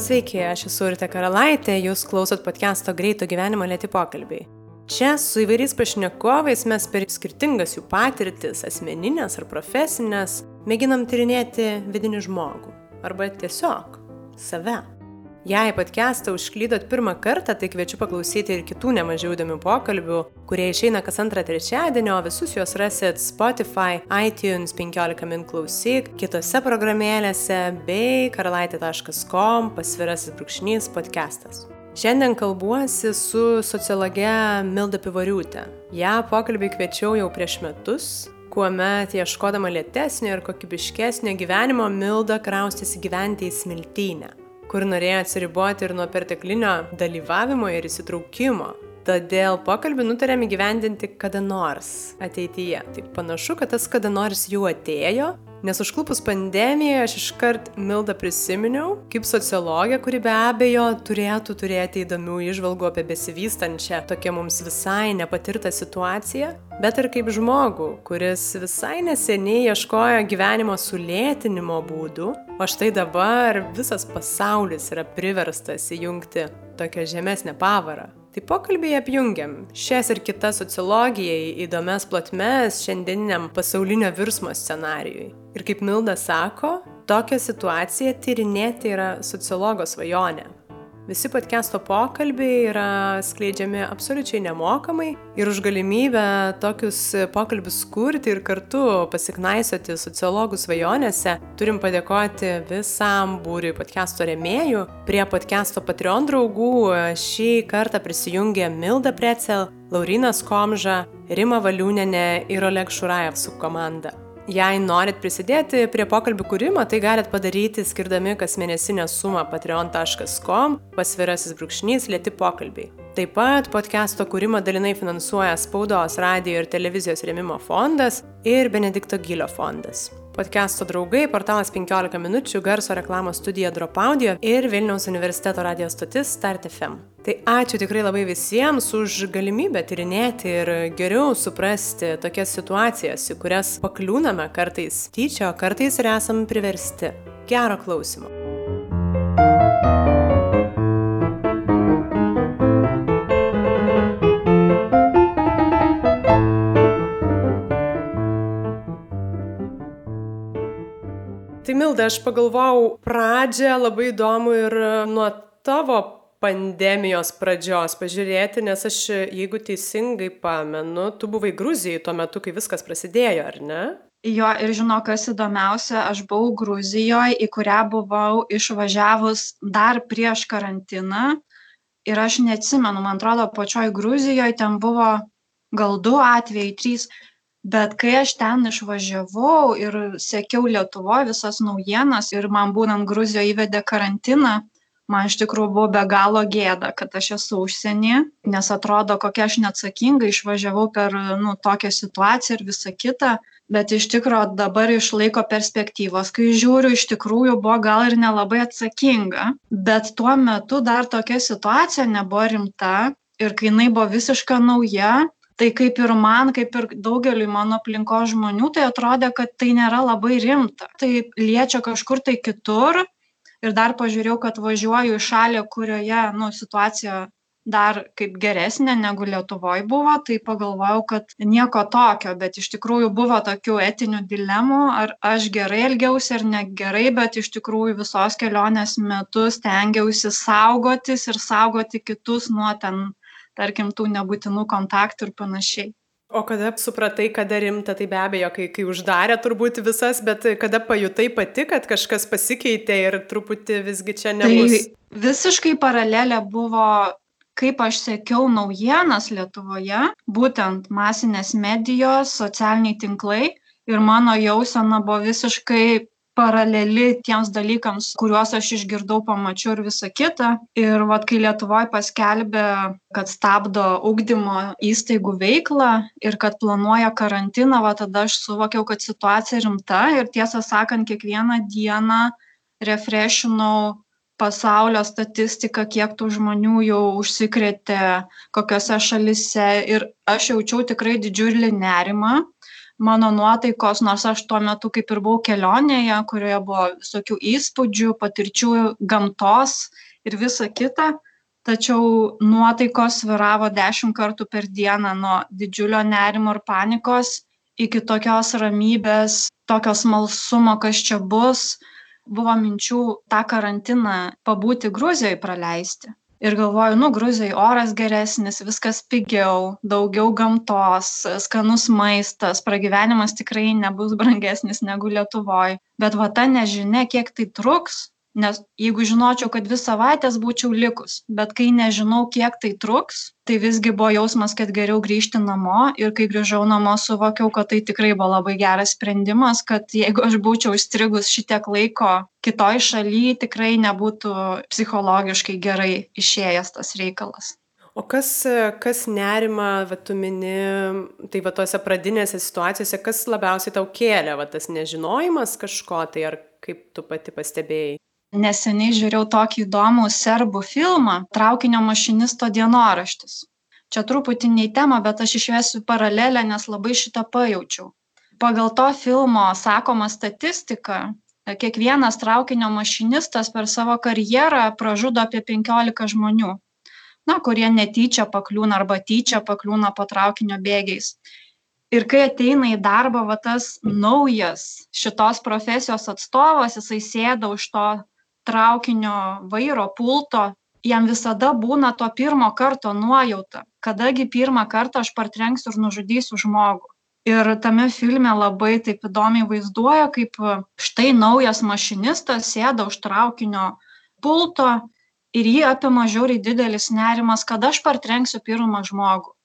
Sveiki, aš esu Urte Karalaitė, jūs klausot podcast'o Greito gyvenimo lėti pokalbiai. Čia su įvairiais pašnekovais mes per skirtingas jų patirtis, asmeninės ar profesinės, mėginam tyrinėti vidinį žmogų. Arba tiesiog save. Jei podcastą užklydot pirmą kartą, tai kviečiu paklausyti ir kitų nemažiau įdomių pokalbių, kurie išeina kas antrą trečiadienį, o visus juos rasit Spotify, iTunes 15 min klausyk, kitose programėlėse bei karalaitė.com pasvirasis brūkšnys podcastas. Šiandien kalbuosi su sociologe Milda Pivariūtė. Ja pokalbį kviečiau jau prieš metus, kuomet ieškodama lėtesnio ir kokybiškesnio gyvenimo Milda kraustėsi gyventi į Smiltynę kur norėjo atsiriboti ir nuo perteklinio dalyvavimo ir įsitraukimo. Todėl pokalbį nutarėm įgyvendinti kada nors ateityje. Tai panašu, kad tas kada nors jau atėjo, nes užklupus pandemijoje aš iškart Mildą prisiminiau kaip sociologė, kuri be abejo turėtų turėti įdomių išvalgų apie besivystančią tokia mums visai nepatirtą situaciją, bet ir kaip žmogų, kuris visai neseniai ieškojo gyvenimo sulėtinimo būdų O štai dabar visas pasaulis yra priverstas įjungti tokią žemesnę pavarą. Tai pokalbėje apjungiam šias ir kitas sociologijai įdomias platmes šiandieniniam pasaulinio virsmo scenarijui. Ir kaip Milda sako, tokią situaciją tyrinėti yra sociologo svajonė. Visi podcast'o pokalbiai yra skleidžiami absoliučiai nemokamai ir už galimybę tokius pokalbius kurti ir kartu pasiknaisoti sociologų svajonėse turim padėkoti visam būriui podcast'o remėjų. Prie podcast'o Patreon draugų šį kartą prisijungė Milda Precel, Laurinas Komža, Rima Valiūnenė ir Oleg Šurajev su komanda. Jei norit prisidėti prie pokalbių kūrimo, tai galit padaryti skirdami kasmėnesinę sumą patreon.com pasvirasis brūkšnys lėti pokalbiai. Taip pat podcast'o kūrimą dalinai finansuoja Spaudos, radio ir televizijos rėmimo fondas ir Benedikto Gilio fondas. Podcast'o draugai, portalas 15 minučių, garso reklamos studija Drop Audio ir Vilniaus universiteto radijos stotis Start FM. Tai ačiū tikrai labai visiems už galimybę tyrinėti ir geriau suprasti tokias situacijas, į kurias pakliūname kartais tyčia, o kartais ir esam priversti. Gero klausimo. Milda, aš pagalvojau pradžią labai įdomu ir nuo tavo pandemijos pradžios pažiūrėti, nes aš, jeigu teisingai pamenu, tu buvai Gruzijai tuo metu, kai viskas prasidėjo, ar ne? Jo, ir žinau, kas įdomiausia, aš buvau Gruzijoje, į kurią buvau išvažiavus dar prieš karantiną. Ir aš neatsimenu, man atrodo, pačioj Gruzijoje ten buvo gal du atvejai, trys. Bet kai aš ten išvažiavau ir sekiau Lietuvoje visas naujienas ir man būnant Gruzijoje įvedė karantiną, man iš tikrųjų buvo be galo gėda, kad aš esu užsienį, nes atrodo, kokia aš neatsakinga išvažiavau per nu, tokią situaciją ir visą kitą, bet iš tikrųjų dabar iš laiko perspektyvos, kai žiūriu, iš tikrųjų buvo gal ir nelabai atsakinga, bet tuo metu dar tokia situacija nebuvo rimta ir kai jinai buvo visiška nauja, tai kaip ir man, kaip ir daugeliui mano aplinkos žmonių, tai atrodė, kad tai nėra labai rimta. Tai liečia kažkur tai kitur, ir dar pažiūrėjau, kad važiuoju į šalį, kurioje nu, situacija dar kaip geresnė negu Lietuvoje buvo, tai pagalvojau, kad nieko tokio, bet iš tikrųjų buvo tokių etinių dilemų, ar aš gerai elgiausi ar negerai, bet iš tikrųjų visos kelionės metu stengiausi saugotis ir saugoti kitus nuo ten, tarkim, tų nebūtinų kontaktų ir panašiai. O kada supratai, kada rimta, tai be abejo, kai, kai uždarė turbūt visas, bet kada pajutai pati, kad kažkas pasikeitė ir truputį visgi čia nebus. Tai visiškai paralelė buvo, kaip aš sekiau naujienas Lietuvoje, būtent masinės medijos, socialiniai tinklai ir mano jausena buvo visiškai paraleli tiems dalykams, kuriuos aš išgirdau, pamačiau ir visa kita. Ir vat, kai Lietuvoje paskelbė, kad stabdo ugdymo įstaigų veiklą ir kad planuoja karantiną, va tada aš suvokiau, kad situacija rimta ir tiesą sakant, kiekvieną dieną refreshinau pasaulio statistiką, kiek tų žmonių jau užsikrėtė, kokiose šalise ir aš jaučiau tikrai didžiulį nerimą mano nuotaikos, nors aš tuo metu kaip ir buvau kelionėje, kurioje buvo visokių įspūdžių, patirčių gamtos ir visa kita, tačiau nuotaikos sviravo dešimt kartų per dieną nuo didžiulio nerimo ir panikos iki tokios ramybės, tokio smalsumo, kas čia bus. Buvo minčių tą karantiną pabūti Gruzijoje praleisti ir galvoju nu gruzijoj oras geresnis viskas pigiau daugiau gamtos skanus maistas pragyvenimas tikrai nebus brangesnis negu lietuvoj. Bet va ta nežinia kiek tai truks nes jeigu žinočiau kad dvi savaites būčiau likus bet kai nežinau kiek tai truks tai visgi buvo jausmas kad geriau grįžti namo ir kai grįžau namo suvokiau kad tai tikrai buvo labai geras sprendimas kad jeigu aš būčiau įstrigus šitiek laiko kitoj šaly tikrai nebūtų psichologiškai gerai išėjęs tas reikalas O kas, kas nerima, va, tu mini, tai va tose pradinėse situacijose, kas labiausiai tau kėlė, va tas nežinojimas kažko, tai ar kaip tu pati pastebėjai? Neseniai žiūrėjau tokį įdomų serbų filmą traukinio mašinisto dienoraštis. Čia truputį ne į temą bet aš išvesiu paralelę nes labai šitą pajaučiau. Pagal to filmo sakomą statistiką kiekvienas traukinio mašinistas per savo karjerą pražudo apie penkiolika žmonių na kurie netyčia pakliūna arba tyčia pakliūna po traukinio bėgiais. Ir kai ateina į darbą va tas naujas šitos profesijos atstovas jisai sėda už to traukinio vairo pulto jam visada būna to pirmo karto nuojauta. Kada gi pirmą kartą aš partrenksiu ir nužudysiu žmogų. Ir tame filme labai taip įdomiai vaizduoja kaip štai naujas mašinistas sėda už traukinio pulto ir jį apima žiauriai didelis nerimas kad aš partrenksiu pirmą žmogų.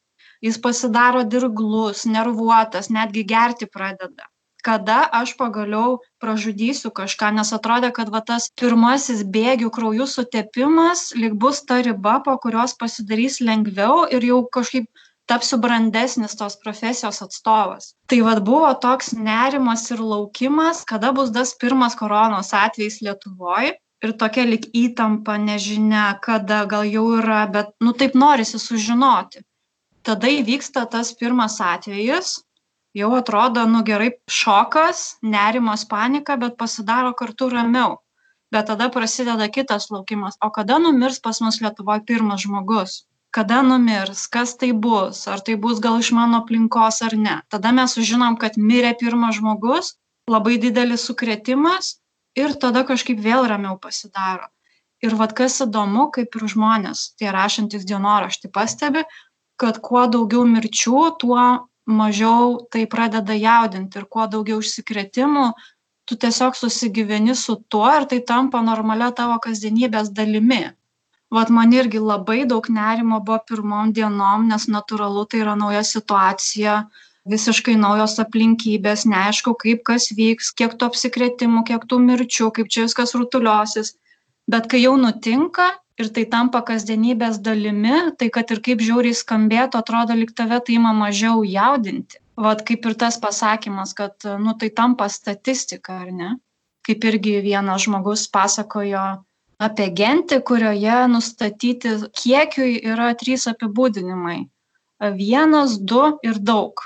Jis pasidaro dirglus nervuotas netgi gerti pradeda kada aš pagaliau pražudysiu kažką nes atrodė kad va tas pirmasis bėgių krauju sutepimas lyg bus ta riba po kurios pasidarys lengviau ir jau kažkaip tapsiu brandesnis tos profesijos atstovas. Tai vat buvo toks nerimas ir laukimas kada bus tas pirmas koronos atvejis lietuvoj ir tokia lyg įtampa nežinia kada gal jau yra bet nu taip norisi sužinoti. Tada įvyksta tas pirmas atvejis jau atrodo nu gerai šokas nerimas panika bet pasidaro kartu ramiau. Bet tada prasideda kitas laukimas. O kada numirs pas mus lietuvoj pirmas žmogus? Kada numirs? Kas tai bus? Ar tai bus gal iš mano aplinkos ar ne? Tada mes sužinom kad mirė pirmas žmogus labai didelis sukrėtimas ir tada kažkaip vėl ramiau pasidaro. Ir vat kas įdomu kaip ir žmonės tie rašantys dienoraštį pastebi kad kuo daugiau mirčių tuo mažiau tai pradeda jaudinti ir kuo daugiau užsikrėtimų tu tiesiog susigyveni su tuo ir tai tampa normalia tavo kasdienybės dalimi. Vat man irgi labai daug nerimo buvo pirmom dienom nes natūralu tai yra nauja situacija visiškai naujos aplinkybės neaišku kaip kas vyks kiek tų apsikrėtimų kiek tų mirčių kaip čia viskas rutuliosis bet kai jau nutinka ir tai tampa kasdienybės dalimi tai kad ir kaip žiauriai skambėtų atrodo lyg tave tai ima mažiau jaudinti. Vat kaip ir tas pasakymas kad nu tai tampa statistika ar ne? Kaip irgi vienas žmogus pasakojo apie gentį kurioje nustatyti kiekiui yra trys apibūdinimai. Vienas du ir daug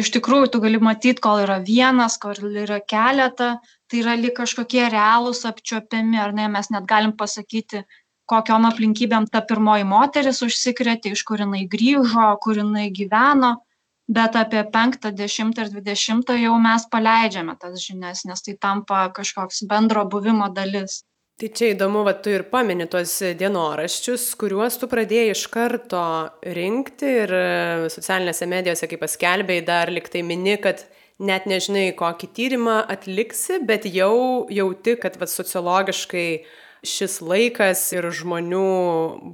iš tikrųjų tu gali matyt kol yra vienas kol yra keleta tai yra lyg kažkokie realūs apčiuopiami ar ne? Mes net galim pasakyti kokiom aplinkybėm ta pirmoji moteris užsikrėtė iš kur jinai grįžo kur jinai gyveno bet apie penktą dešimtą ir dvidešimtą jau mes paleidžiame tas žinias nes tai tampa kažkoks bendro buvimo dalis Tai čia įdomu, va tu ir pamini tuos dienoraščius, kuriuos tu pradėjai iš karto rinkti ir socialinėse medijose, kaip paskelbėjai, dar liktai mini, kad net nežinai, kokį tyrimą atliksi, bet jau jauti, kad va, sociologiškai šis laikas ir žmonių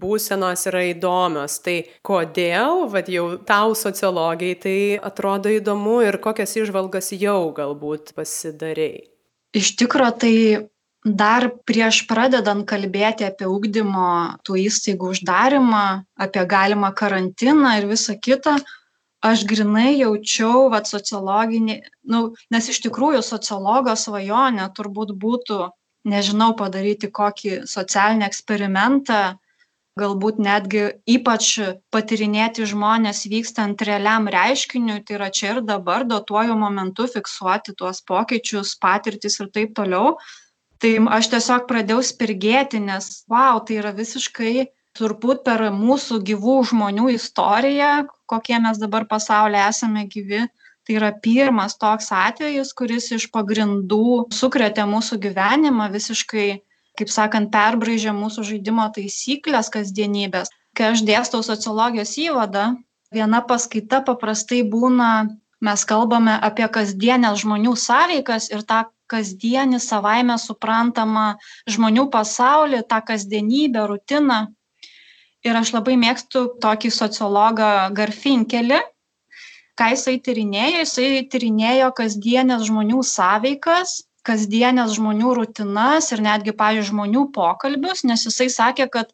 būsenos yra įdomios. Tai kodėl, vad jau tau sociologiai tai atrodo įdomu ir kokias išvalgas jau galbūt pasidarėjai? Iš tikrųjų, tai dar prieš pradedant kalbėti apie ugdymo tų įstaigų uždarimą, apie galimą karantiną ir visą kitą, aš grinai jaučiau, vad sociologinį, nu, nes iš tikrųjų sociologo svajonė turbūt būtų nežinau padaryti kokį socialinį eksperimentą galbūt netgi ypač patyrinėti žmonės vykstant realiam reiškiniui, tai yra čia ir dabar, duotuoju momentu fiksuoti tuos pokyčius, patirtis ir taip toliau. Tai aš tiesiog pradėjau spirgėti, nes, wow, tai yra visiškai turbūt per mūsų gyvų žmonių istoriją, kokie mes dabar pasaulyje esame gyvi, tai yra pirmas toks atvejis, kuris iš pagrindų sukretė mūsų gyvenimą visiškai kaip sakant, perbraižė mūsų žaidimo taisyklės kasdienybės. Kai aš dėstau sociologijos įvadą, viena paskaita paprastai būna, mes kalbame apie kasdienės žmonių sąveikas ir tą kasdienį savaime suprantamą žmonių pasaulį, tą kasdienybę, rutiną. Ir aš labai mėgstu tokį sociologą Garfinkelį, ką jisai tyrinėjo, jisai tyrinėjo kasdienės žmonių sąveikas kasdienes žmonių rutinas ir netgi, pavyzdžiui, žmonių pokalbius, nes jisai sakė, kad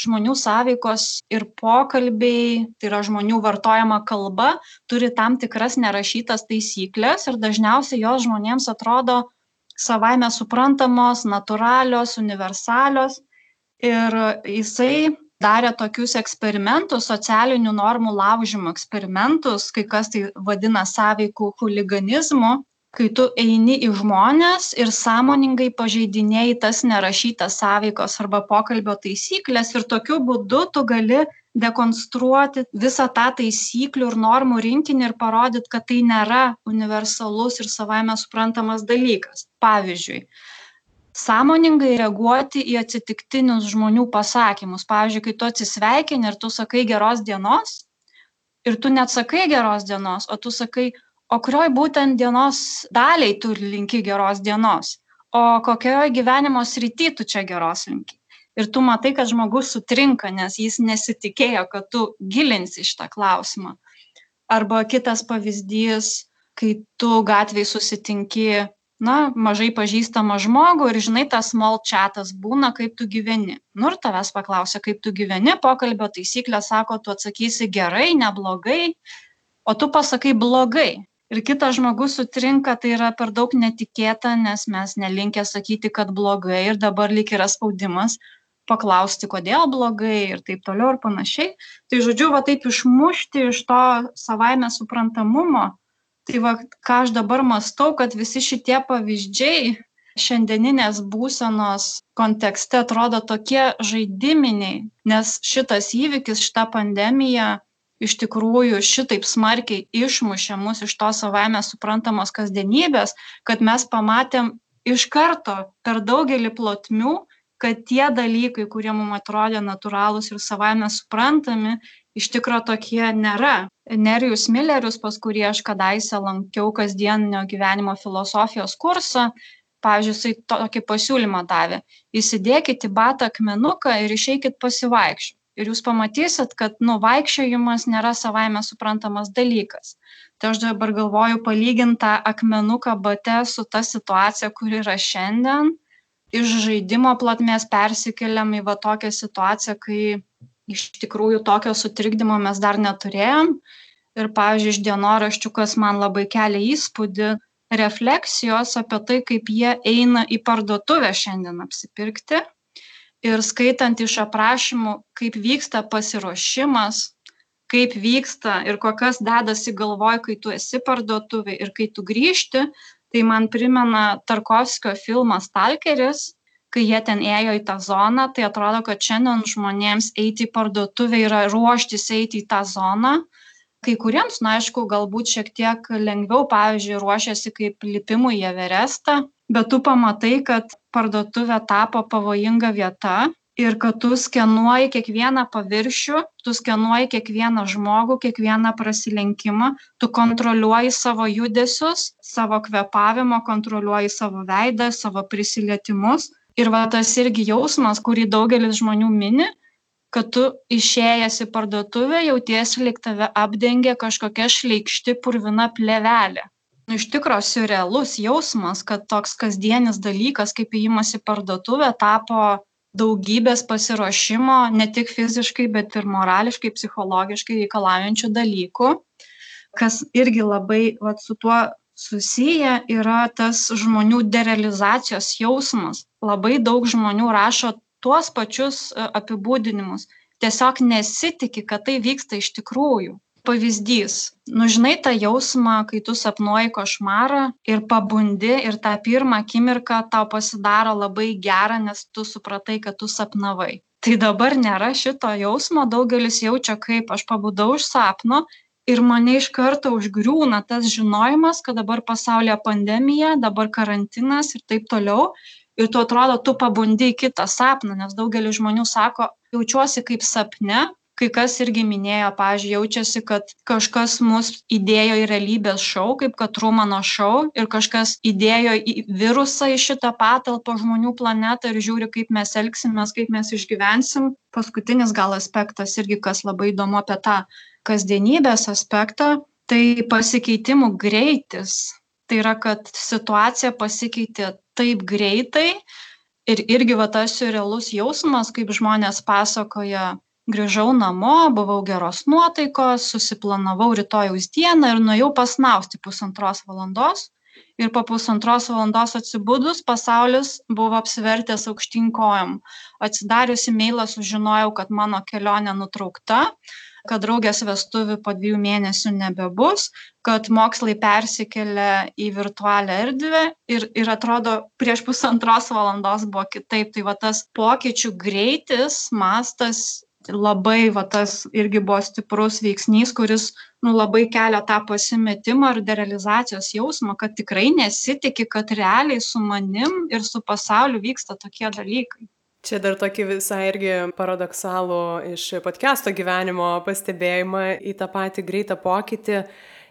žmonių sąveikos ir pokalbiai, tai yra žmonių vartojama kalba, turi tam tikras nerašytas taisyklės ir dažniausiai jos žmonėms atrodo savaime suprantamos, natūralios, universalios. Ir jisai darė tokius eksperimentus, socialinių normų laužimo eksperimentus, kai kas tai vadina sąveikų huliganizmu, kai tu eini į žmones ir sąmoningai pažeidinėji tas nerašytas sąveikos arba pokalbio taisykles ir tokiu būdu tu gali dekonstruoti visą tą taisyklių ir normų rinkinį ir parodyti, kad tai nėra universalus ir savaime suprantamas dalykas. Pavyzdžiui, sąmoningai reaguoti į atsitiktinius žmonių pasakymus. Pavyzdžiui, kai tu atsisveikini ir tu sakai geros dienos, ir tu net sakai geros dienos, o tu sakai o kurioj būtent dienos daliai tu linki geros dienos, o kokioj gyvenimo srity tu čia geros linki. Ir tu matai, kad žmogus sutrinka, nes jis nesitikėjo, kad tu gilinsi šitą klausimą. Arba kitas pavyzdys, kai tu gatvėje susitinki, na, mažai pažįstamą žmogų ir žinai, tas small chatas būna, kaip tu gyveni. Nu ir tavęs paklausia, kaip tu gyveni, pokalbio taisyklė sako, tu atsakysi gerai, neblogai, o tu pasakai blogai ir kitas žmogus sutrinka, tai yra per daug netikėta, nes mes nelinkę sakyti, kad blogai ir dabar lyg yra spaudimas paklausti, kodėl blogai ir taip toliau ir panašiai. Tai žodžiu, va taip išmušti iš to savaime suprantamumo, tai va ką aš dabar mastau, kad visi šitie pavyzdžiai šiandieninės būsenos kontekste atrodo tokie žaidiminiai, nes šitas įvykis, šita pandemija iš tikrųjų šitaip smarkiai išmušė mus iš tos savaime suprantamos kasdienybės, kad mes pamatėm iš karto per daugelį plotmių, kad tie dalykai, kurie mums atrodė natūralūs ir savaime suprantami, iš tikrųjų tokie nėra. Nerijus Millerius, pas kurį aš kadaise lankiau kasdieninio gyvenimo filosofijos kursą, pavyzdžiui, jisai tokį pasiūlymą davė. Įsidėkit į batą akmenuką ir išeikit pasivaikščioti ir jūs pamatysit, kad nu, vaikščiojimas nėra savaime suprantamas dalykas. Tai aš dabar galvoju palyginti tą akmenuką bate su ta situacija, kuri yra šiandien. Iš žaidimo platmės persikeliam į va tokią situaciją, kai iš tikrųjų tokio sutrikdymo mes dar neturėjom. Ir, pavyzdžiui, iš dienoraščių, kas man labai kelia įspūdį, refleksijos apie tai, kaip jie eina į parduotuvę šiandien apsipirkti ir skaitant iš aprašymų, kaip vyksta pasiruošimas, kaip vyksta ir kokias dedasi galvoj, kai tu esi parduotuvė ir kai tu grįžti, tai man primena Tarkovskio filmas Stalkeris, kai jie ten ėjo į tą zoną, tai atrodo, kad šiandien žmonėms eiti į parduotuvę yra ruoštis eiti į tą zoną. Kai kuriems, na aišku, galbūt šiek tiek lengviau, pavyzdžiui, ruošiasi kaip lipimui į Everestą, bet tu pamatai, kad parduotuvė tapo pavojinga vieta ir kad tu skenuoji kiekvieną paviršių, tu skenuoji kiekvieną žmogų, kiekvieną prasilenkimą, tu kontroliuoji savo judesius, savo kvepavimą, kontroliuoji savo veidą, savo prisilietimus. Ir va tas irgi jausmas, kurį daugelis žmonių mini, kad tu išėjęs į parduotuvę jautiesi lyg tave apdengia kažkokia šleikšti purvina plevelė nu iš tikro siurrealus jausmas kad toks kasdienis dalykas kaip ėjimas į parduotuvę tapo daugybės pasiruošimo ne tik fiziškai bet ir morališkai psichologiškai reikalaujančių dalykų. Kas irgi labai vat su tuo susiję yra tas žmonių derealizacijos jausmas. Labai daug žmonių rašo tuos pačius e, apibūdinimus. Tiesiog nesitiki, kad tai vyksta iš tikrųjų. Pavyzdys. Nu, žinai tą jausmą, kai tu sapnuoji košmarą ir pabundi ir tą pirmą akimirką tau pasidaro labai gera, nes tu supratai, kad tu sapnavai. Tai dabar nėra šito jausmo, daugelis jaučia, kaip aš pabudau iš sapno ir mane iš karto užgriūna tas žinojimas, kad dabar pasaulyje pandemija, dabar karantinas ir taip toliau. Ir tu atrodo, tu pabundi į kitą sapną, nes daugelis žmonių sako, jaučiuosi kaip sapne, kai kas irgi minėjo, pavyzdžiui, jaučiasi, kad kažkas mus įdėjo į realybės šou, kaip kad Trumano šou, ir kažkas įdėjo į virusą į šitą patalpą žmonių planetą ir žiūri, kaip mes elgsimės, kaip mes išgyvensim. Paskutinis gal aspektas irgi, kas labai įdomu apie tą kasdienybės aspektą, tai pasikeitimų greitis. Tai yra, kad situacija pasikeitė taip greitai ir irgi va tas realus jausmas, kaip žmonės pasakoja, grįžau namo, buvau geros nuotaikos, susiplanavau rytojaus dieną ir nuėjau pasnausti pusantros valandos. Ir po pusantros valandos atsibudus pasaulis buvo apsivertęs aukštyn kojom. Atsidarius e-mailą sužinojau, kad mano kelionė nutraukta, kad draugės vestuvių po dviejų mėnesių nebebus, kad mokslai persikelia į virtualią erdvę ir, ir atrodo prieš pusantros valandos buvo kitaip. Tai va tas pokyčių greitis, mastas labai va tas irgi buvo stiprus veiksnys, kuris nu, labai kelia tą pasimetimą ir derealizacijos jausmą, kad tikrai nesitikė, kad realiai su manim ir su pasauliu vyksta tokie dalykai. Čia dar tokį visai irgi paradoksalų iš podcast'o gyvenimo pastebėjimą į tą patį greitą pokytį.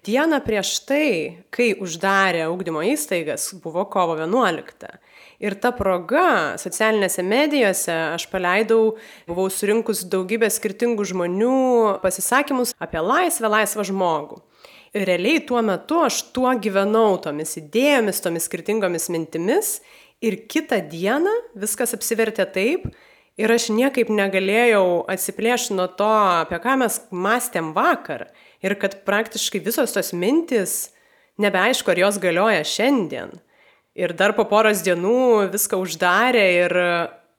Dieną prieš tai, kai uždarė ugdymo įstaigas, buvo kovo 11. Ir ta proga socialinėse medijose aš paleidau, buvau surinkus daugybę skirtingų žmonių pasisakymus apie laisvę, laisvą žmogų. Ir realiai tuo metu aš tuo gyvenau, tomis idėjomis, tomis skirtingomis mintimis Ir kitą dieną viskas apsivertė taip ir aš niekaip negalėjau atsiplėšti nuo to, apie ką mes mąstėm vakar. Ir kad praktiškai visos tos mintis, nebeaišku, ar jos galioja šiandien. Ir dar po poros dienų viską uždarė ir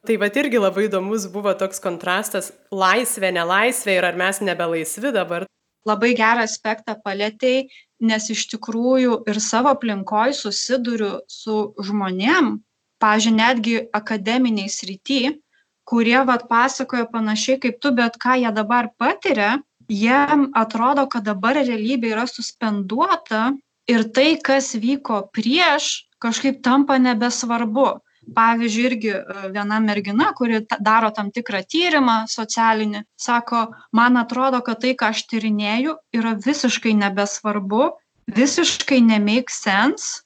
tai va irgi labai įdomus buvo toks kontrastas laisvė, nelaisvė ir ar mes nebelaisvi dabar. Labai gerą aspektą palėtėjai, nes iš tikrųjų ir savo aplinkoj susiduriu su žmonėm, pavyzdžiui netgi akademinėj srity kurie vat pasakoja panašiai kaip tu bet ką jie dabar patiria jiem atrodo kad dabar realybė yra suspenduota ir tai kas vyko prieš kažkaip tampa nebesvarbu. Pavyzdžiui irgi e, viena mergina kuri daro tam tikrą tyrimą socialinį sako man atrodo kad tai ką aš tyrinėju yra visiškai nebesvarbu visiškai nemeik sense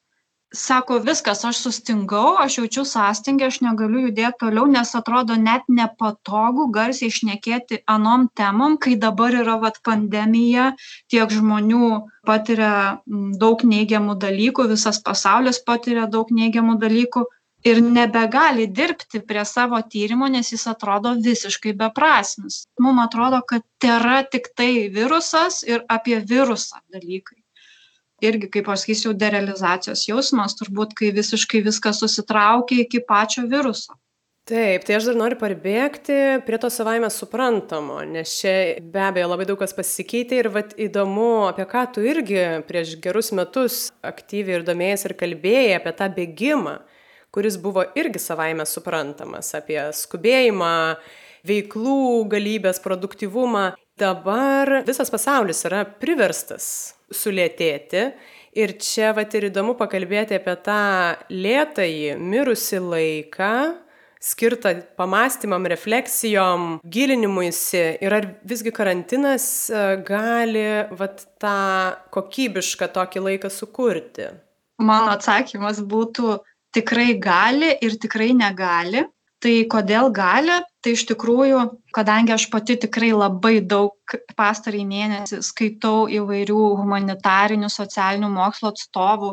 sako viskas aš sustingau aš jaučiu sąstingį aš negaliu judėt toliau nes atrodo net nepatogu garsiai šnekėti anom temom kai dabar yra vat pandemija tiek žmonių patiria daug neigiamų dalykų visas pasaulis patiria daug neigiamų dalykų ir nebegali dirbti prie savo tyrimo nes jis atrodo visiškai beprasmis. Mum atrodo kad tėra tiktai virusas ir apie virusą dalykai irgi kaip aš sakyčiau derealizacijos jausmas turbūt kai visiškai viskas susitraukia iki pačio viruso Taip, tai aš dar noriu parbėgti prie to savaime suprantamo, nes čia be abejo labai daug kas pasikeitė ir vat, įdomu, apie ką tu irgi prieš gerus metus aktyviai ir domėjai ir kalbėjai apie tą bėgimą, kuris buvo irgi savaime suprantamas, apie skubėjimą, veiklų galybės, produktivumą. Dabar visas pasaulis yra priverstas sulėtėti. Ir čia vat ir įdomu pakalbėti apie tą lėtąjį mirusį laiką, skirtą pamastymam, refleksijom, gilinimuisi ir ar visgi karantinas e, gali vat, tą kokybišką tokį laiką sukurti? Mano atsakymas būtų tikrai gali ir tikrai negali tai kodėl gali? Tai iš tikrųjų kadangi aš pati tikrai labai daug pastarąjį mėnesį skaitau įvairių humanitarinių socialinių mokslų atstovų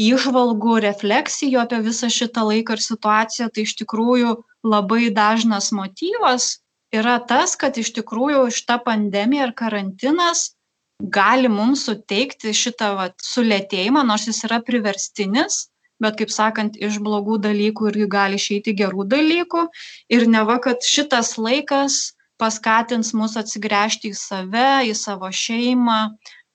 įžvalgų refleksijų apie visą šitą laiką ir situaciją tai iš tikrųjų labai dažnas motyvas yra tas kad iš tikrųjų šita pandemija ir karantinas gali mums suteikti šitą vat sulėtėjimą nors jis yra priverstinis bet kaip sakant iš blogų dalykų irgi gali išeiti gerų dalykų ir neva kad šitas laikas paskatins mus atsigręžti į save, į savo šeimą,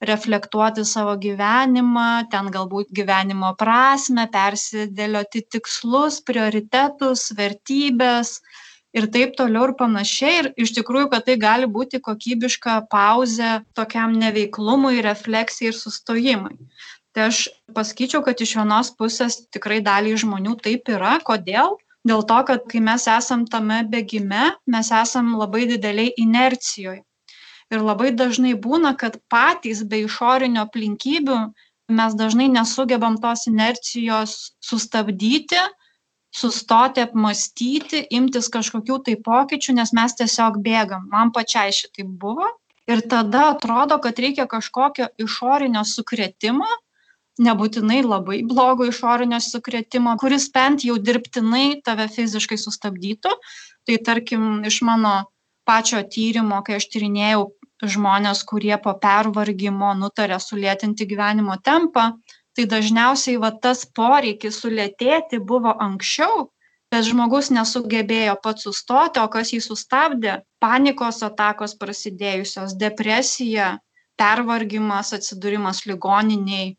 reflektuoti savo gyvenimą, ten galbūt gyvenimo prasme, persidėlioti tikslus, prioritetus, vertybės ir taip toliau ir panašiai. Ir iš tikrųjų, kad tai gali būti kokybiška pauzė tokiam neveiklumui, refleksijai ir sustojimui. Tai aš pasakyčiau, kad iš vienos pusės tikrai daliai žmonių taip yra. Kodėl? Dėl to, kad kai mes esam tame bėgime, mes esam labai dideliai inercijoje. Ir labai dažnai būna, kad patys be išorinio aplinkybių mes dažnai nesugebam tos inercijos sustabdyti sustoti apmąstyti imtis kažkokių tai pokyčių nes mes tiesiog bėgam man pačiai šitaip buvo ir tada atrodo kad reikia kažkokio išorinio sukrėtimo nebūtinai labai blogo išorinio sukrėtimo kuris bent jau dirbtinai tave fiziškai sustabdytų. Tai tarkim iš mano pačio tyrimo kai aš tyrinėjau žmones kurie po pervargimo nutarė sulėtinti gyvenimo tempą tai dažniausiai va tas poreikis sulėtėti buvo anksčiau bet žmogus nesugebėjo pats sustoti o kas jį sustabdė? Panikos atakos prasidėjusios depresija pervargimas atsidūrimas ligoninėj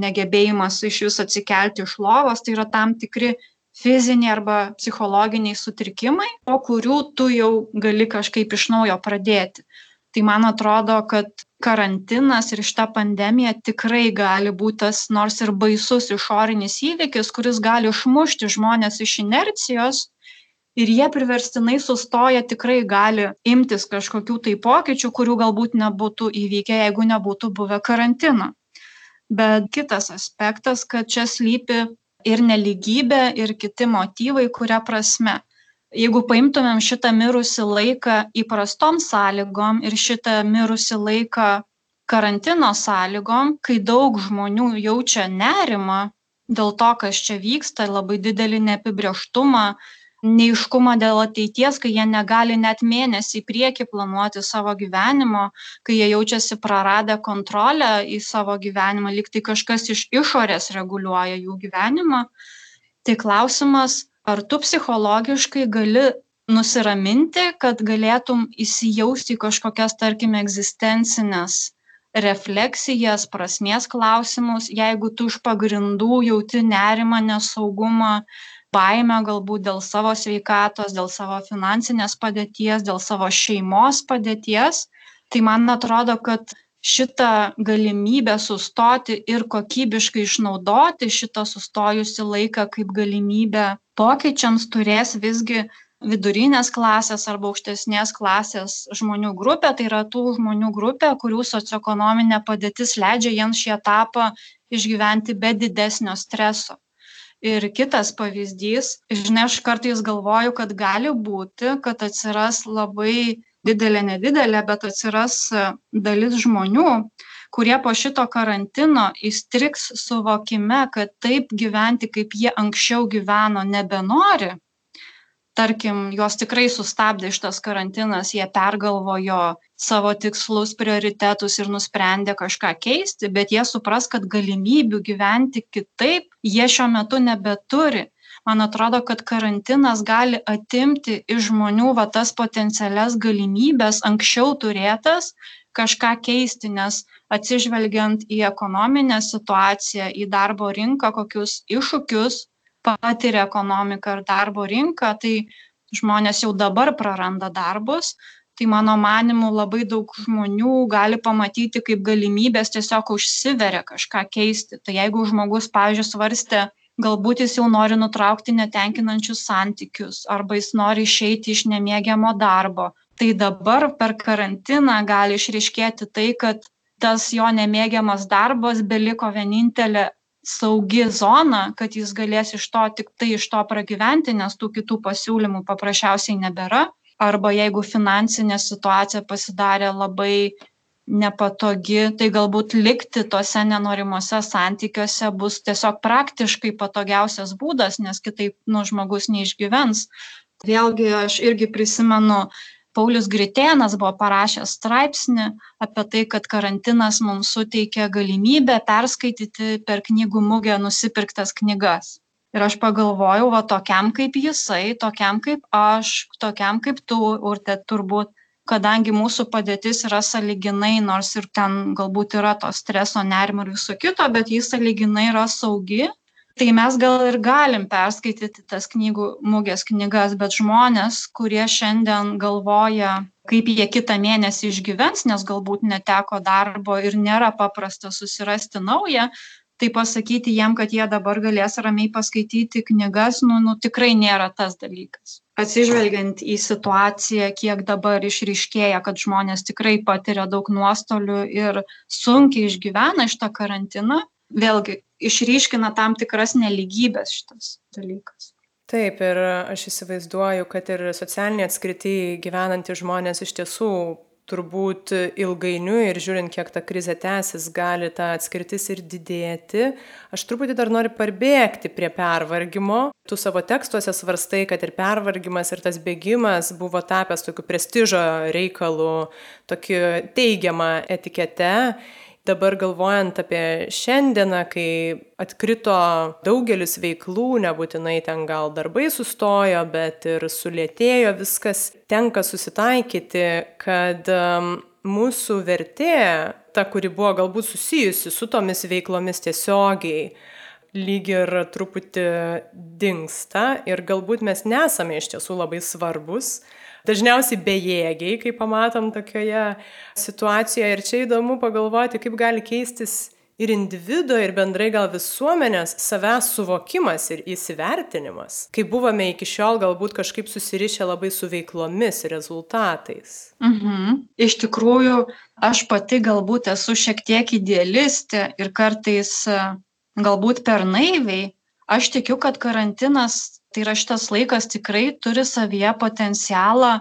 negebėjimas išvis atsikelti iš lovos tai yra tam tikri fiziniai arba psichologiniai sutrikimai po kurių tu jau gali kažkaip iš naujo pradėti. Tai man atrodo kad karantinas ir šita pandemija tikrai gali būt tas nors ir baisus išorinis įvykis kuris gali išmušti žmones iš inercijos ir jie priverstinai sustoję tikrai gali imtis kažkokių tai pokyčių kurių galbūt nebūtų įvykę jeigu nebūtų buvę karantino bet kitas aspektas kad čia slypi ir nelygybė ir kiti motyvai kuria prasme. Jeigu paimtumėm šitą mirusį laiką įprastom sąlygom ir šitą mirusį laiką karantino sąlygom kai daug žmonių jaučia nerimą dėl to kas čia vyksta labai didelį neapibrėžtumą neaiškumą dėl ateities kai jie negali net mėnesį į priekį planuoti savo gyvenimo kai jie jaučiasi praradę kontrolę į savo gyvenimą lyg tai kažkas iš išorės reguliuoja jų gyvenimą. Tai klausimas ar tu psichologiškai gali nusiraminti kad galėtum įsijausti kažkokias tarkime egzistencines refleksijas prasmės klausimus jeigu tu iš pagrindų jauti nerimą nesaugumą baimę galbūt dėl savo sveikatos dėl savo finansinės padėties dėl savo šeimos padėties tai man atrodo kad šitą galimybę sustoti ir kokybiškai išnaudoti šitą sustojusį laiką kaip galimybę pokyčiams turės visgi vidurinės klasės arba aukštesnės klasės žmonių grupė. Tai yra tų žmonių grupė kurių socioekonominė padėtis leidžia jiems šį etapą išgyventi be didesnio streso ir kitas pavyzdys žinai aš kartais galvoju kad gali būti kad atsiras labai didelė nedidelė bet atsiras dalis žmonių kurie po šito karantino įstrigs suvokime kad taip gyventi kaip jie anksčiau gyveno nebenori. Tarkim juos tikrai sustabdė šitas karantinas jie pergalvojo savo tikslus prioritetus ir nusprendė kažką keisti bet jie supras kad galimybių gyventi kitaip jie šiuo metu nebeturi. Man atrodo kad karantinas gali atimti iš žmonių va tas potencialias galimybes anksčiau turėtas kažką keisti nes atsižvelgiant į ekonominę situaciją į darbo rinką kokius iššūkius patiria ekonomika ir darbo rinka tai žmonės jau dabar praranda darbus tai mano manymu labai daug žmonių gali pamatyti kaip galimybes tiesiog užsiveria kažką keisti. Tai jeigu žmogus pavyzdžiui svarstė galbūt jis jau nori nutraukti netenkinančius santykius arba jis nori išeiti iš nemėgiamo darbo tai dabar per karantiną gali išryškėti tai kad tas jo nemėgiamas darbas beliko vienintelė saugi zona kad jis galės iš to tiktai iš to pragyventi nes tų kitų pasiūlymų paprasčiausiai nebėra arba jeigu finansinė situacija pasidarė labai nepatogi tai galbūt likti tuose nenorimuose santykiuose bus tiesiog praktiškai patogiausias būdas nes kitaip nu žmogus neišgyvens. Vėlgi aš irgi prisimenu paulius gritėnas buvo parašęs straipsnį apie tai kad karantinas mums suteikė galimybę perskaityti per knygų mugę nusipirktas knygas ir aš pagalvojau va tokiam kaip jisai tokiam kaip aš tokiam kaip tu urte turbūt kadangi mūsų padėtis yra saliginai, nors ir ten galbūt yra to streso, nerimo ir viso kito, bet jis saliginai yra saugi, tai mes gal ir galim perskaityti tas knygų mugės knygas, bet žmonės, kurie šiandien galvoja, kaip jie kitą mėnesį išgyvens, nes galbūt neteko darbo ir nėra paprasta susirasti naują, tai pasakyti jiem, kad jie dabar galės ramiai paskaityti knygas, nu, nu tikrai nėra tas dalykas. Atsižvelgiant į situaciją, kiek dabar išryškėja, kad žmonės tikrai patiria daug nuostolių ir sunkiai išgyvena iš tą karantiną, vėlgi išryškina tam tikras neligybės šitas dalykas. Taip, ir aš įsivaizduoju, kad ir socialinė atskirti gyvenantys žmonės iš tiesų turbūt ilgainiui ir žiūrint, kiek ta krizė tęsis, gali ta atskirtis ir didėti. Aš truputį dar noriu parbėgti prie pervargimo. Tu savo tekstuose svarstai, kad ir pervargimas, ir tas bėgimas buvo tapęs tokiu prestižo reikalu, tokiu teigiamą etiketę dabar galvojant apie šiandieną, kai atkrito daugelis veiklų, nebūtinai ten gal darbai sustojo, bet ir sulėtėjo viskas, tenka susitaikyti, kad um, mūsų vertė, ta, kuri buvo galbūt susijusi su tomis veiklomis tiesiogiai, lyg ir truputį dinksta ir galbūt mes nesame iš tiesų labai svarbus dažniausiai bejėgiai, kai pamatom tokioje situacijoje. Ir čia įdomu pagalvoti, kaip gali keistis ir individuo, ir bendrai gal visuomenės savęs suvokimas ir įsivertinimas, kai buvome iki šiol galbūt kažkaip susirišę labai su veiklomis ir rezultatais. Mhm. Iš tikrųjų, aš pati galbūt esu šiek tiek idealistė ir kartais galbūt per naiviai. Aš tikiu, kad karantinas tai yra šitas laikas tikrai turi savyje potencialą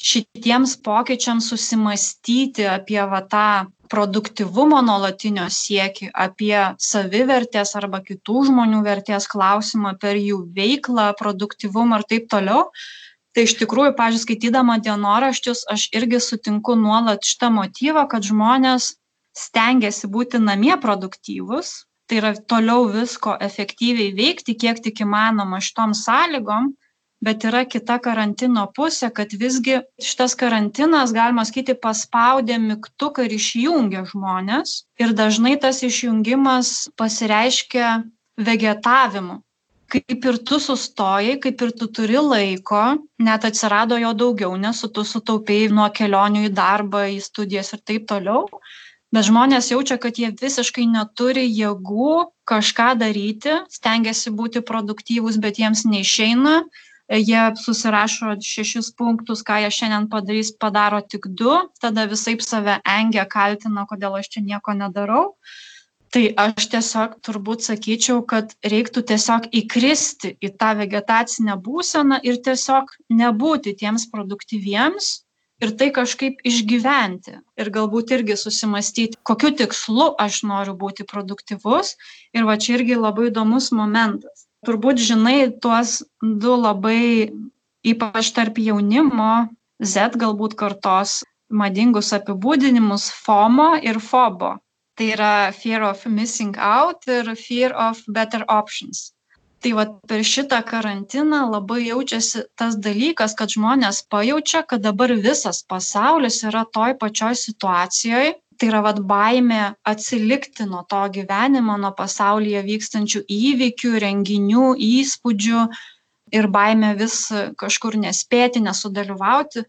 šitiems pokyčiams susimastyti apie va tą produktivumo nuolatinio siekį, apie savivertės arba kitų žmonių vertės klausimą per jų veiklą, produktivumą ir taip toliau. Tai iš tikrųjų, pažiūrėjau, skaitydama dienoraščius, aš irgi sutinku nuolat šitą motyvą, kad žmonės stengiasi būti namie produktyvus, tai yra toliau visko efektyviai veikti, kiek tik įmanoma šitom sąlygom, bet yra kita karantino pusė, kad visgi šitas karantinas, galima sakyti, paspaudė mygtuką ir išjungė žmonės ir dažnai tas išjungimas pasireiškia vegetavimu. Kaip ir tu sustojai, kaip ir tu turi laiko, net atsirado jo daugiau, nes tu sutaupėjai nuo kelionių į darbą, į studijas ir taip toliau bet žmonės jaučia, kad jie visiškai neturi jėgų kažką daryti, stengiasi būti produktyvūs, bet jiems neišeina. Jie susirašo šešis punktus, ką jie šiandien padarys, padaro tik du, tada visai save engia, kaltina, kodėl aš čia nieko nedarau. Tai aš tiesiog turbūt sakyčiau, kad reiktų tiesiog įkristi į tą vegetacinę būseną ir tiesiog nebūti tiems produktyviems, ir tai kažkaip išgyventi ir galbūt irgi susimastyti, kokiu tikslu aš noriu būti produktyvus. Ir va čia irgi labai įdomus momentas. Turbūt žinai tuos du labai, ypač tarp jaunimo, Z galbūt kartos madingus apibūdinimus FOMO ir FOBO. Tai yra Fear of Missing Out ir Fear of Better Options tai vat per šitą karantiną labai jaučiasi tas dalykas kad žmonės pajaučia kad dabar visas pasaulis yra toj pačioj situacijoj. Tai yra vat baimė atsilikti nuo to gyvenimo nuo pasaulyje vykstančių įvykių renginių įspūdžių ir baimė vis kažkur nespėti nesudalyvauti.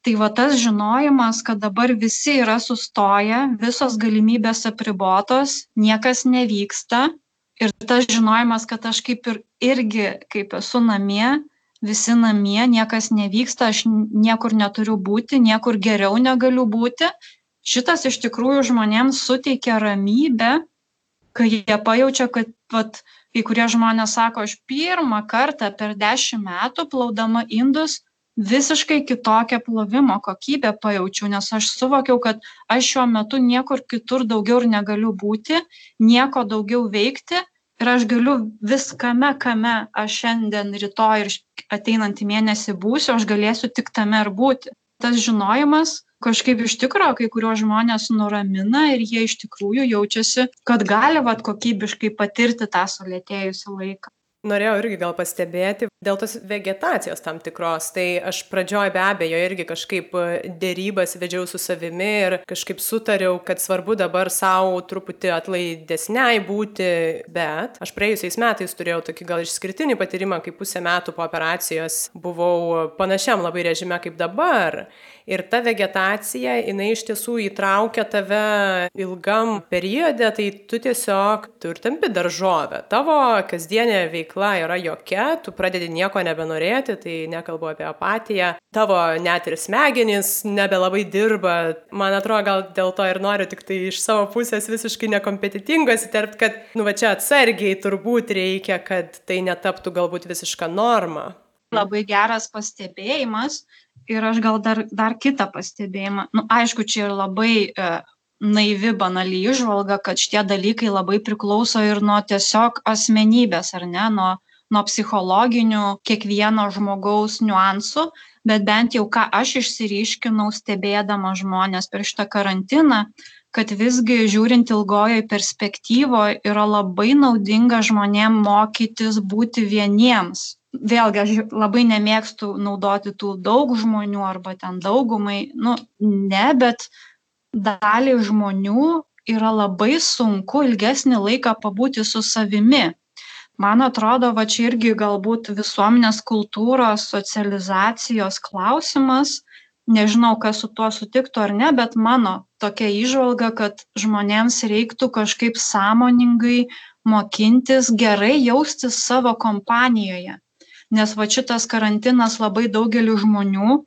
Tai va tas žinojimas kad dabar visi yra sustoję visos galimybės apribotos niekas nevyksta ir tas žinojimas, kad aš kaip ir irgi, kaip esu namie, visi namie, niekas nevyksta, aš niekur neturiu būti, niekur geriau negaliu būti, šitas iš tikrųjų žmonėms suteikia ramybę, kai jie pajaučia, kad vat, kai kurie žmonės sako, aš pirmą kartą per dešimt metų plaudama indus visiškai kitokią plovimo kokybę pajaučiau, nes aš suvokiau, kad aš šiuo metu niekur kitur daugiau ir negaliu būti, nieko daugiau veikti ir aš galiu viskame, kame aš šiandien, rytoj ir ateinantį mėnesį būsiu, aš galėsiu tik tame ir būti. Tas žinojimas kažkaip iš tikrųjų kai kuriuos žmonės nuramina ir jie iš tikrųjų jaučiasi, kad gali vat kokybiškai patirti tą sulėtėjusią laiką. Norėjau irgi gal pastebėti dėl tos vegetacijos tam tikros. Tai aš pradžioj be abejo irgi kažkaip e, derybas vedžiau su savimi ir kažkaip sutariau kad svarbu dabar sau truputį atlaidesniai būti bet aš praėjusiais metais turėjau tokį gal išskirtinį patyrimą kai pusę metų po operacijos buvau panašiam labai režime kaip dabar ir ta vegetacija jinai iš tiesų įtraukia tave ilgam periode tai tu tiesiog tu ir tampi daržove tavo kasdienė veikla yra jokia tu pradedi nieko nebenorėti tai nekalbu apie apatiją. Tavo net ir smegenys nebelabai dirba. Man atrodo gal dėl to ir noriu tiktai iš savo pusės visiškai nekompetitingo įsiterpt kad nu va čia atsargiai turbūt reikia kad tai netaptų galbūt visiška norma. Labai geras pastebėjimas ir aš gal dar, dar kitą pastebėjimą. Nu, aišku, čia ir labai e, naivi, banali išvalga, kad šitie dalykai labai priklauso ir nuo tiesiog asmenybės, ar ne, nuo, nuo psichologinių kiekvieno žmogaus niuansų, bet bent jau ką aš išsiriškinau stebėdama žmonės per šitą karantiną, kad visgi žiūrint ilgojoje perspektyvoje yra labai naudinga žmonėm mokytis būti vieniems vėlgi aš labai nemėgstu naudoti tų daug žmonių arba ten daugumai, nu, ne, bet daliai žmonių yra labai sunku ilgesnį laiką pabūti su savimi. Man atrodo, va čia irgi galbūt visuomenės kultūros, socializacijos klausimas, nežinau, kas su tuo sutiktų ar ne, bet mano tokia išvalga, kad žmonėms reiktų kažkaip sąmoningai mokintis gerai jaustis savo kompanijoje nes va šitas karantinas labai daugeliu žmonių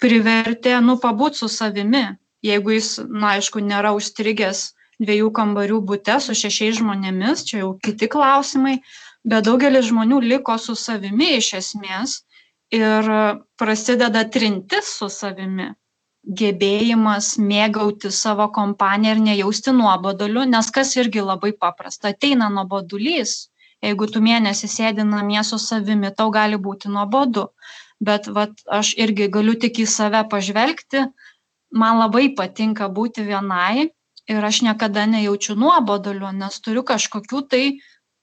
privertė, nu, pabūt su savimi. Jeigu jis, na, aišku, nėra užstrigęs dviejų kambarių būte su šešiais žmonėmis, čia jau kiti klausimai, bet daugelis žmonių liko su savimi iš esmės ir prasideda trintis su savimi. Gebėjimas mėgauti savo kompaniją ir nejausti nuoboduliu, nes kas irgi labai paprasta, ateina nuobodulys, jeigu tu mėnesį sėdi namie su savimi, tau gali būti nuobodu. Bet vat, aš irgi galiu tik į save pažvelgti, man labai patinka būti vienai ir aš niekada nejaučiu nuoboduliu, nes turiu kažkokių tai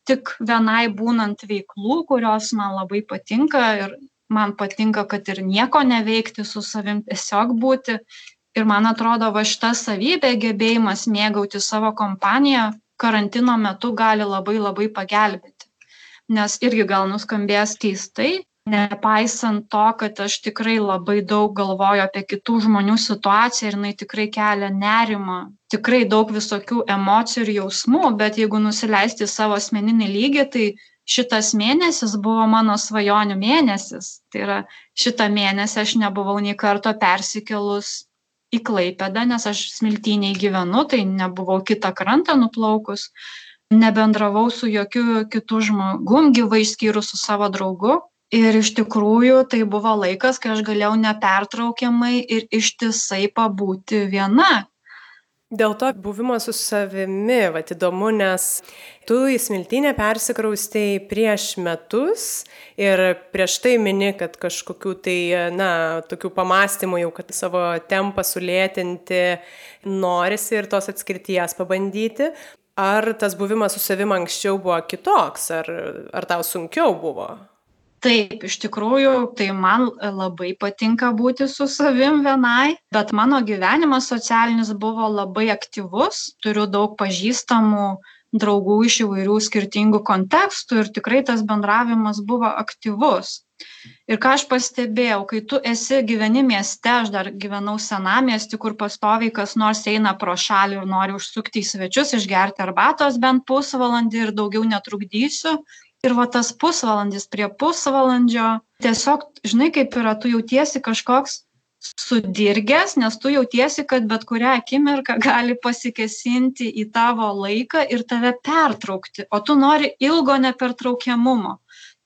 tik vienai būnant veiklų, kurios man labai patinka ir man patinka, kad ir nieko neveikti su savim, tiesiog būti. Ir man atrodo, va šita savybė, gebėjimas mėgauti savo kompaniją, karantino metu gali labai labai pagelbėti. Nes irgi gal nuskambės keistai, nepaisant to, kad aš tikrai labai daug galvoju apie kitų žmonių situaciją ir jinai tikrai kelia nerimą, tikrai daug visokių emocijų ir jausmų, bet jeigu nusileisti savo asmeninį lygį, tai šitas mėnesis buvo mano svajonių mėnesis. Tai yra šitą mėnesį aš nebuvau nei karto persikėlus į Klaipėdą, nes aš smiltyniai gyvenu, tai nebuvau kitą krantą nuplaukus, nebendravau su jokiu kitu žmogum gyvai išskyrus su savo draugu. Ir iš tikrųjų tai buvo laikas, kai aš galėjau nepertraukiamai ir ištisai pabūti viena, Dėl to buvimo su savimi, va įdomu, nes tu į smiltinę persikraustėjai prieš metus ir prieš tai mini, kad kažkokių tai, na, tokių pamastymų jau, kad savo tempą sulėtinti norisi ir tos atskirties pabandyti. Ar tas buvimas su savimi anksčiau buvo kitoks, ar, ar tau sunkiau buvo? Taip iš tikrųjų tai man labai patinka būti su savim vienai bet mano gyvenimas socialinis buvo labai aktyvus. Turiu daug pažįstamų draugų iš įvairių skirtingų kontekstų ir tikrai tas bendravimas buvo aktyvus. Ir ką aš pastebėjau kai tu esi gyveni mieste aš dar gyvenau senamiesty kur pastoviai kas nors eina pro šalį ir nori užsukti į svečius išgerti arbatos bent pusvalandį ir daugiau netrukdysiu ir va tas pusvalandis prie pusvalandžio tiesiog žinai kaip yra tu jautiesi kažkoks sudirgęs nes tu jautiesi kad bet kurią akimirką gali pasikėsinti į tavo laiką ir tave pertraukti o tu nori ilgo nepertraukiamumo.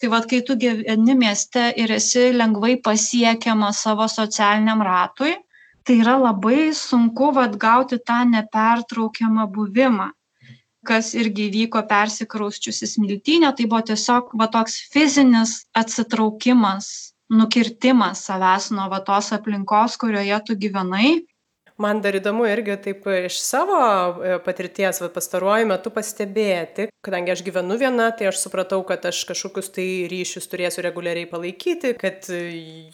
Tai vat kai tu gyveni mieste ir esi lengvai pasiekiamas savo socialiniam ratui tai yra labai sunku vat gauti tą nepertraukiamą buvimą kas irgi įvyko persikrausčius į smiltynę, tai buvo tiesiog va toks fizinis atsitraukimas, nukirtimas savęs nuo va tos aplinkos, kurioje tu gyvenai. Man dar įdomu irgi taip iš savo e, patirties va, pastaruoju metu pastebėti, kadangi aš gyvenu viena, tai aš supratau, kad aš kažkokius tai ryšius turėsiu reguliariai palaikyti, kad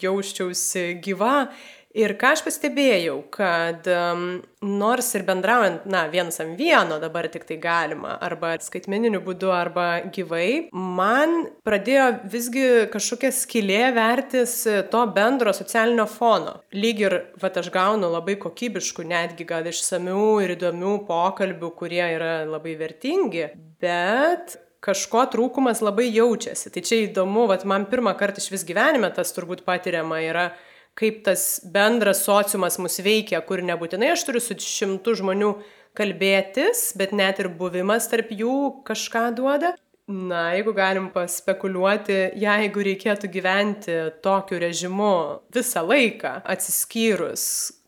jausčiausi gyva Ir ką aš pastebėjau, kad um, nors ir bendraujant, na, vienas ant vieno dabar tik tai galima, arba skaitmeniniu būdu, arba gyvai, man pradėjo visgi kažkokia skilė vertis to bendro socialinio fono. Lyg ir, va, aš gaunu labai kokybiškų, netgi gal išsamių ir įdomių pokalbių, kurie yra labai vertingi, bet kažko trūkumas labai jaučiasi. Tai čia įdomu, vat, man pirmą kartą iš vis gyvenime tas turbūt patiriama yra kaip tas bendras sociumas mus veikia, kur nebūtinai aš turiu su šimtu žmonių kalbėtis, bet net ir buvimas tarp jų kažką duoda. Na, jeigu galim paspekuliuoti, jeigu reikėtų gyventi tokiu režimu visą laiką, atsiskyrus,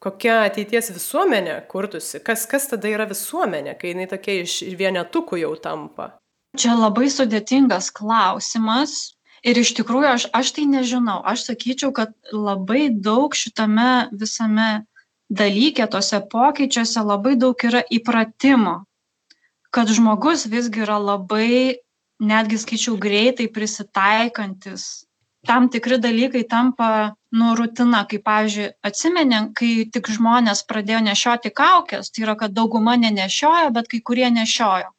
kokia ateities visuomenė kurtųsi, kas, kas tada yra visuomenė, kai jinai tokia iš vienetukų jau tampa? Čia labai sudėtingas klausimas, ir iš tikrųjų aš aš tai nežinau. Aš sakyčiau kad labai daug šitame visame dalyke tuose pokyčiuose labai daug yra įpratimo. Kad žmogus visgi yra labai netgi skaičiau greitai prisitaikantis. Tam tikri dalykai tampa nu rutina. Kaip pavyzdžiui atsimeni kai tik žmonės pradėjo nešioti kaukes tai yra kad dauguma nenešiojo bet kai kurie nešiojo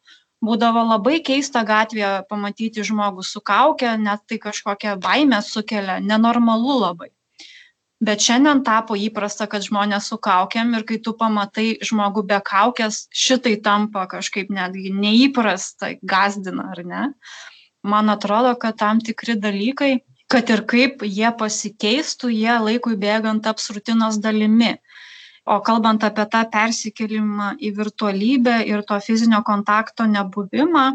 būdavo labai keista gatvėje pamatyti žmogų su kauke, net tai kažkokią baimę sukelia, nenormalu labai. Bet šiandien tapo įprasta, kad žmonės su kaukiam ir kai tu pamatai žmogų be kaukės, šitai tampa kažkaip netgi neįprasta, gazdina ar ne. Man atrodo, kad tam tikri dalykai, kad ir kaip jie pasikeistų, jie laikui bėgant taps rutinos dalimi o kalbant apie tą persikėlimą į virtualybę ir to fizinio kontakto nebuvimą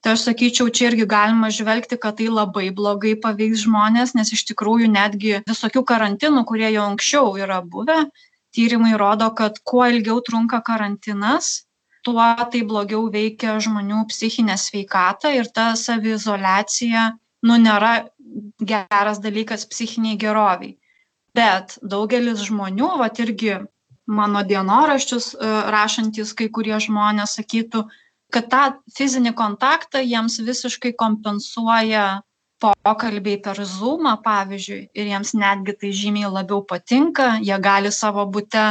tai aš sakyčiau čia irgi galima žvelgti kad tai labai blogai paveiks žmones nes iš tikrųjų netgi visokių karantinų kurie jau anksčiau yra buvę tyrimai rodo kad kuo ilgiau trunka karantinas tuo tai blogiau veikia žmonių psichinę sveikatą ir ta saviizoliacija nu nėra geras dalykas psichinei gerovei bet daugelis žmonių vat irgi mano dienoraščius e, rašantys kai kurie žmonės sakytų, kad tą fizinį kontaktą jiems visiškai kompensuoja pokalbiai per Zoomą, pavyzdžiui, ir jiems netgi tai žymiai labiau patinka, jie gali savo būte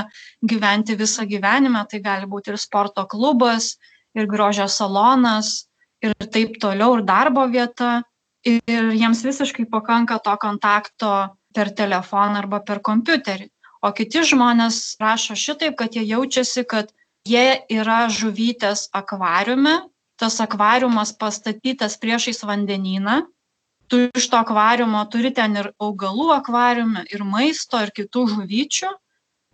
gyventi visą gyvenimą, tai gali būti ir sporto klubas, ir grožio salonas, ir taip toliau, ir darbo vieta, ir jiems visiškai pakanka to kontakto per telefoną arba per kompiuterį o kiti žmonės rašo šitaip, kad jie jaučiasi, kad jie yra žuvytės akvariume, tas akvariumas pastatytas priešais vandenyną, tu iš to akvariumo turi ten ir augalų akvariume, ir maisto, ir kitų žuvyčių,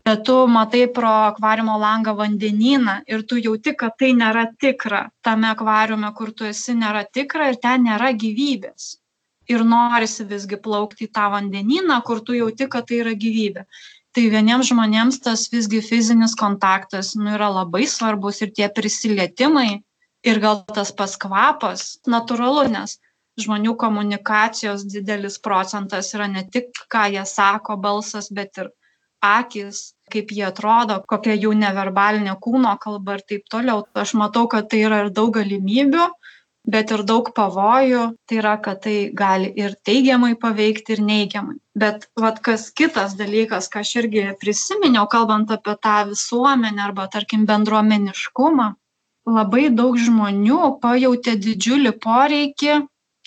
bet tu matai pro akvariumo langą vandenyną ir tu jauti, kad tai nėra tikra. Tame akvariume, kur tu esi, nėra tikra ir ten nėra gyvybės. Ir norisi visgi plaukti į tą vandenyną, kur tu jauti, kad tai yra gyvybė tai vieniems žmonėms tas visgi fizinis kontaktas nu, yra labai svarbus ir tie prisilietimai ir gal tas pats kvapas natūralu, nes žmonių komunikacijos didelis procentas yra ne tik, ką jie sako, balsas, bet ir akis, kaip jie atrodo, kokia jų neverbalinė kūno kalba ir taip toliau. Aš matau, kad tai yra ir daug galimybių, bet ir daug pavojų tai yra kad tai gali ir teigiamai paveikti ir neigiamai. Bet vat kas kitas dalykas ką aš irgi prisiminiau kalbant apie tą visuomenę arba tarkim bendruomeniškumą labai daug žmonių pajautė didžiulį poreikį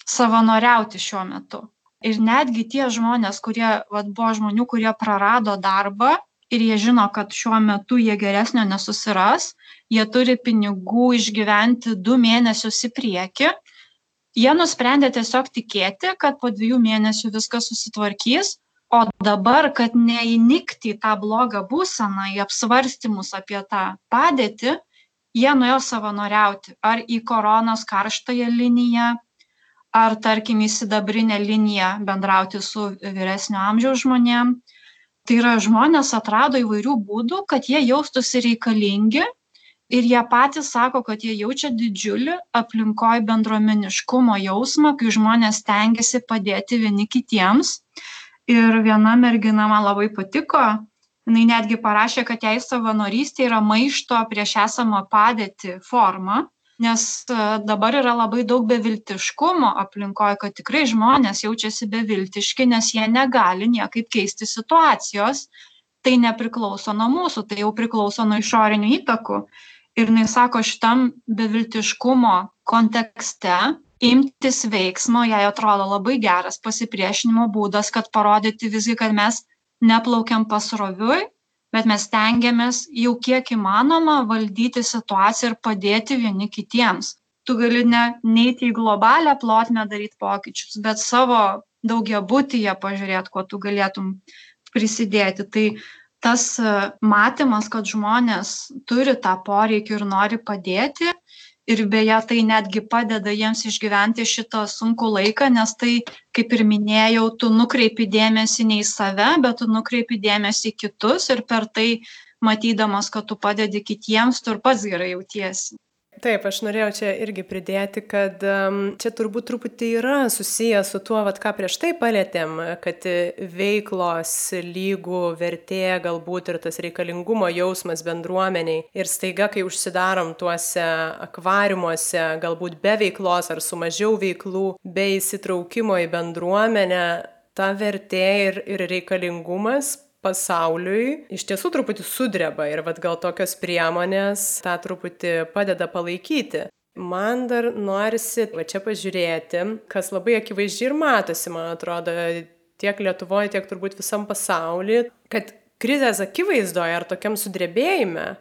savanoriauti šiuo metu. Ir netgi tie žmonės kurie vat buvo žmonių kurie prarado darbą ir jie žino kad šiuo metu jie geresnio nesusiras jie turi pinigų išgyventi du mėnesius į priekį. Jie nusprendė tiesiog tikėti, kad po dviejų mėnesių viskas susitvarkys, o dabar, kad neįnikti į tą blogą būseną, į apsvarstymus apie tą padėtį, jie nuėjo savanoriauti ar į koronos karštąją liniją, ar tarkim į sidabrinę liniją bendrauti su vyresnio amžiaus žmonėm. Tai yra žmonės atrado įvairių būdų, kad jie jaustųsi reikalingi ir jie patys sako kad jie jaučia didžiulį aplinkoj bendruomeniškumo jausmą kai žmonės stengiasi padėti vieni kitiems ir viena mergina man labai patiko jinai netgi parašė, kad jai savanorystė yra maišto prieš esamą padėtį forma, nes e, dabar yra labai daug beviltiškumo aplinkoje, kad tikrai žmonės jaučiasi beviltiški, nes jie negali niekaip keisti situacijos. Tai nepriklauso nuo mūsų, tai jau priklauso nuo išorinių įtakų. Ir jis sako, šitam beviltiškumo kontekste imtis veiksmo, jai atrodo labai geras pasipriešinimo būdas, kad parodyti visgi, kad mes neplaukiam pasroviui, bet mes stengiamės jau kiek įmanoma valdyti situaciją ir padėti vieni kitiems. Tu gali ne neiti į globalią plotmę daryti pokyčius, bet savo daugiabutyje pažiūrėti, kuo tu galėtum prisidėti. Tai tas e, matymas, kad žmonės turi tą poreikį ir nori padėti, ir beje tai netgi padeda jiems išgyventi šitą sunkų laiką, nes tai, kaip ir minėjau, tu nukreipi dėmesį ne į save, bet tu nukreipi dėmesį į kitus ir per tai matydamas, kad tu padedi kitiems, tu ir pats gerai jautiesi. Taip, aš norėjau čia irgi pridėti, kad čia turbūt truputį yra susijęs su tuo, vat, ką prieš tai palėtėm, kad veiklos lygų vertė galbūt ir tas reikalingumo jausmas bendruomeniai. Ir staiga, kai užsidarom tuose akvariumuose, galbūt be veiklos ar su mažiau veiklų, be įsitraukimo į bendruomenę, ta vertė ir, ir reikalingumas pasauliui iš tiesų truputį sudreba ir vat gal tokios priemonės tą truputį padeda palaikyti. Man dar norisi va čia pažiūrėti, kas labai akivaizdžiai ir matosi, man atrodo, tiek Lietuvoje, tiek turbūt visam pasaulyje, kad krizės akivaizdoje ar tokiam sudrebėjime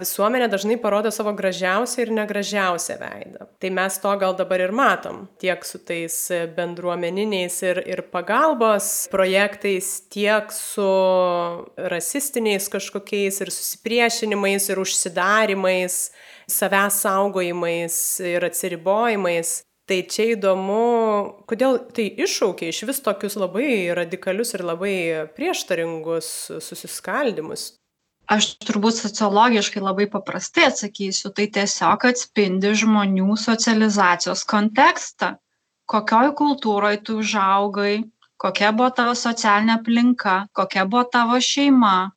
visuomenė dažnai parodo savo gražiausią ir negražiausią veidą. Tai mes to gal dabar ir matom, tiek su tais bendruomeniniais ir, ir pagalbos projektais, tiek su rasistiniais kažkokiais ir susipriešinimais ir užsidarimais, savęs saugojimais ir atsiribojimais. Tai čia įdomu, kodėl tai iššaukia iš vis tokius labai radikalius ir labai prieštaringus susiskaldimus aš turbūt sociologiškai labai paprastai atsakysiu, tai tiesiog atspindi žmonių socializacijos kontekstą. Kokioj kultūroje tu užaugai, kokia buvo tavo socialinė aplinka, kokia buvo tavo šeima.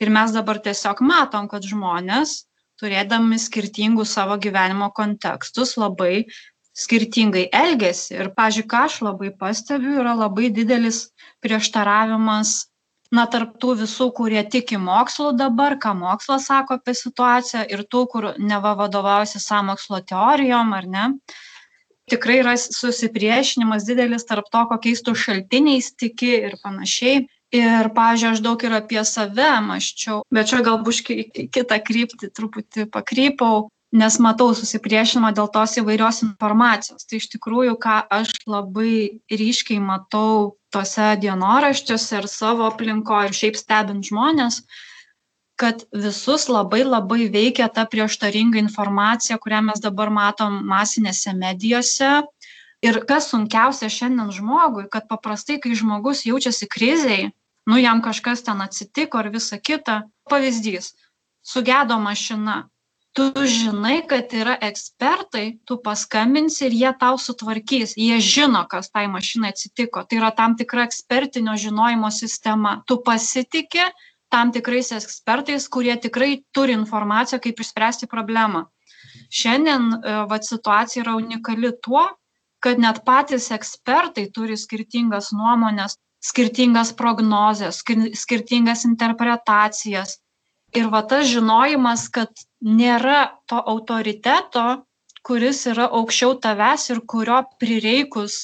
Ir mes dabar tiesiog matom, kad žmonės, turėdami skirtingus savo gyvenimo kontekstus, labai skirtingai elgesi. Ir, pažiūrėjau, ką aš labai pastebiu, yra labai didelis prieštaravimas na tarp tų visų kurie tiki mokslu dabar ką mokslas sako apie situaciją ir tų kur neva vadovaujasi sąmokslo teorijom ar ne tikrai yra susipriešinimas didelis tarp to kokiais tu šaltiniais tiki ir panašiai. Ir pavyzdžiui aš daug ir apie save mąsčiau bet čia gal biškį į kitą kryptį truputį pakrypau nes matau susipriešinimą dėl tos įvairios informacijos. Tai iš tikrųjų, ką aš labai ryškiai matau tose dienoraščiuose ir savo aplinkoje ir šiaip stebint žmonės, kad visus labai labai veikia ta prieštaringa informacija, kurią mes dabar matom masinėse medijose. Ir kas sunkiausia šiandien žmogui, kad paprastai, kai žmogus jaučiasi kriziai, nu jam kažkas ten atsitiko ar visa kita, pavyzdys, sugedo mašina, tu žinai kad yra ekspertai tu paskambinsi ir jie tau sutvarkys. Jie žino kas tai mašinai atsitiko. Tai yra tam tikra ekspertinio žinojimo sistema. Tu pasitiki tam tikrais ekspertais kurie tikrai turi informaciją kaip išspręsti problemą. Šiandien e, vat situacija yra unikali tuo kad net patys ekspertai turi skirtingas nuomones skirtingas prognozes skirtingas interpretacijas ir va tas žinojimas kad nėra to autoriteto kuris yra aukščiau tavęs ir kurio prireikus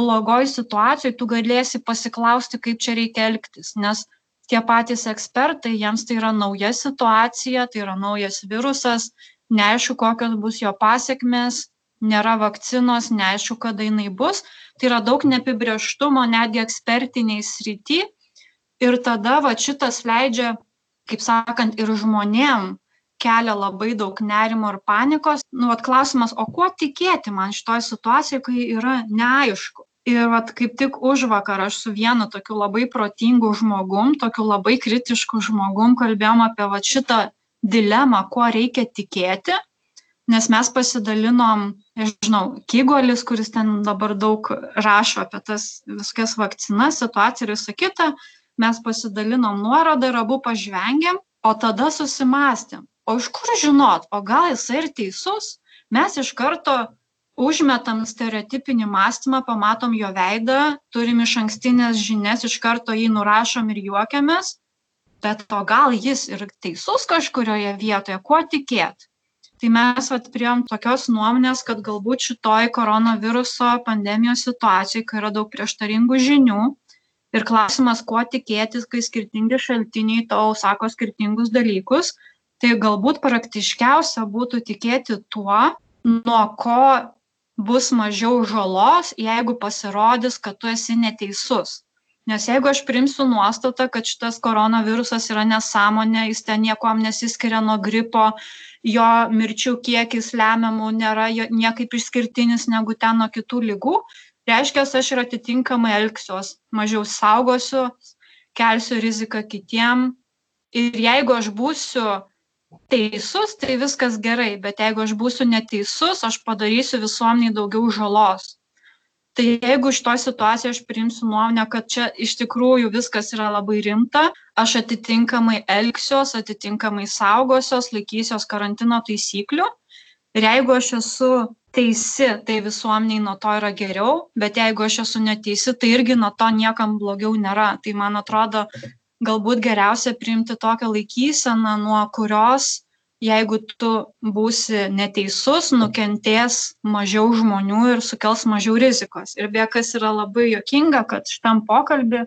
blogoj situacijoj tu galėsi pasiklausti kaip čia reikia elgtis. Nes tie patys ekspertai jiems tai yra nauja situacija tai yra naujas virusas neaišku kokios bus jo pasekmės nėra vakcinos neaišku kada jinai bus. Tai yra daug neapibrėžtumo netgi ekspertinėj srity. Ir tada vat šitas leidžia kaip sakant ir žmonėm kelia labai daug nerimo ir panikos. Nu vat klausimas o kuo tikėti man šitoj situacijoj kai yra neaišku? Ir vat kaip tik užvakar aš su vienu tokiu labai protingu žmogum tokiu labai kritišku žmogum kalbėjom apie vat šitą dilemą kuo reikia tikėti nes mes pasidalinom nežinau kygolis kuris ten dabar daug rašo apie tas visokias vakcinas situaciją ir visa kita mes pasidalinom nuorodą ir abu pažvengėm, o tada susimastėm. O iš kur žinot, o gal jisai ir teisus? Mes iš karto užmetam stereotipinį mąstymą, pamatom jo veidą, turim iš ankstinės žinias, iš karto jį nurašom ir juokiamės, bet o gal jis ir teisus kažkurioje vietoje, kuo tikėt? Tai mes vat priėm tokios nuomonės, kad galbūt šitoj koronaviruso pandemijos situacijai, kai yra daug prieštaringų žinių ir klausimas, kuo tikėtis, kai skirtingi šaltiniai tau sako skirtingus dalykus, tai galbūt praktiškiausia būtų tikėti tuo, nuo ko bus mažiau žalos, jeigu pasirodys, kad tu esi neteisus. Nes jeigu aš priimsiu nuostatą kad šitas koronavirusas yra nesąmonė jis ten niekuom nesiskiria nuo gripo jo mirčių kiekis lemiamų nėra niekaip išskirtinis negu ten nuo kitų ligų reiškias aš ir atitinkamai elgsiuos. Mažiau saugosiuos kelsiu riziką kitiem. Ir jeigu aš būsiu teisus tai viskas gerai. Bet jeigu aš būsiu neteisus aš padarysiu visuomenei daugiau žalos. Tai jeigu šitoj situacijoj aš priimsiu nuomonę kad čia iš tikrųjų viskas yra labai rimta aš atitinkamai elgsiuos atitinkamai saugosiuos laikysiuos karantino taisyklių. Ir jeigu aš esu teisi tai visuomenei nuo to yra geriau bet jeigu aš esu neteisi tai irgi nuo to niekam blogiau nėra. Tai man atrodo galbūt geriausia priimti tokią laikyseną nuo kurios jeigu tu būsi neteisus nukentės mažiau žmonių ir sukels mažiau rizikos. Ir beje kas yra labai juokinga kad šitam pokalby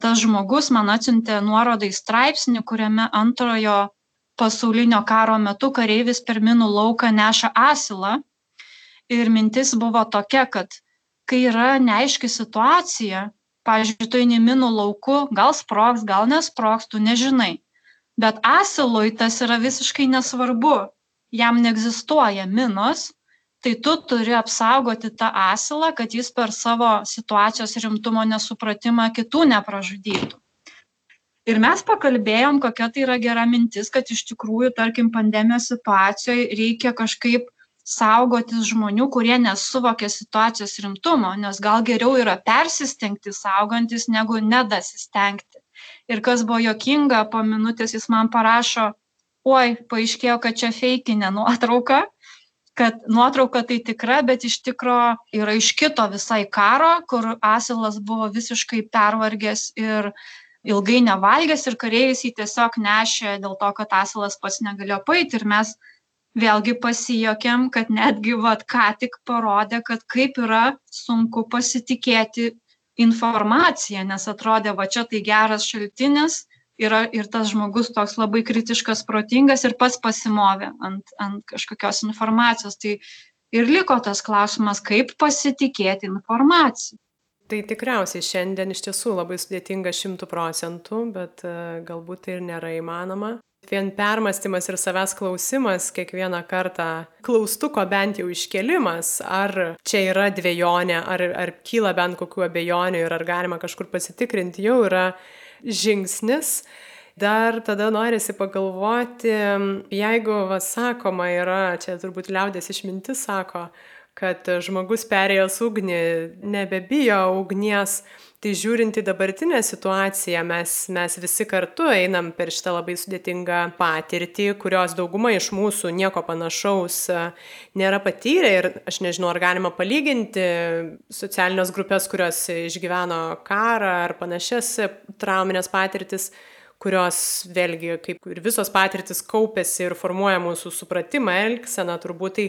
tas žmogus man atsiuntė nuorodą į straipsnį kuriame antrojo pasaulinio karo metu kareivis per minų lauką neša asilą ir mintis buvo tokia kad kai yra neaiški situacija pavyzdžiui tu eini minų lauku gal sprogs gal nesprogs tu nežinai. Bet asilui tas yra visiškai nesvarbu. Jam neegzistuoja minos tai tu turi apsaugoti tą asilą kad jis per savo situacijos rimtumo nesupratimą kitų nepražudytų. Ir mes pakalbėjom kokia tai yra gera mintis kad iš tikrųjų tarkim pandemijos situacijoj reikia kažkaip saugotis žmonių kurie nesuvokia situacijos rimtumo nes gal geriau yra persistengti saugantis negu nedasistengti. Ir kas buvo juokinga po minutės jis man parašo oi paaiškėjo kad čia feikinė nuotrauka. Kad nuotrauka tai tikra bet iš tikro yra iš kito visai karo kur asilas buvo visiškai pervargęs ir ilgai nevalgęs ir kareivis jį tiesiog nešė dėl to kad asilas pats negalėjo paeiti. Ir mes vėlgi pasijuokėm kad netgi vat ką tik parodė kad kaip yra sunku pasitikėti informacija nes atrodė va čia tai geras šaltinis yra ir tas žmogus toks labai kritiškas protingas ir pats pasimovė ant ant kažkokios informacijos. Tai ir liko tas klausimas kaip pasitikėti informacija Tai tikriausiai šiandien iš tiesų labai sudėtinga šimtų procentų, bet e, galbūt tai ir nėra įmanoma vien permąstymas ir savęs klausimas kiekvieną kartą klaustuko bent jau iškėlimas ar čia yra dvejonė ar ar kyla bent kokių abejonių ir ar galima kažkur pasitikrinti jau yra žingsnis. Dar tada norisi pagalvoti jeigu va sakoma yra čia turbūt liaudies išmintis sako kad žmogus perėjęs ugnį nebebijo ugnies tai žiūrint į dabartinę situaciją mes mes visi kartu einam per šitą labai sudėtingą patirtį kurios dauguma iš mūsų nieko panašaus e, nėra patyrę ir aš nežinau ar galima palyginti socialines grupes kurios išgyveno karą ar panašias traumines patirtis kurios vėlgi kaip ir visos patirtys kaupiasi ir formuoja mūsų supratimą elgseną turbūt. Tai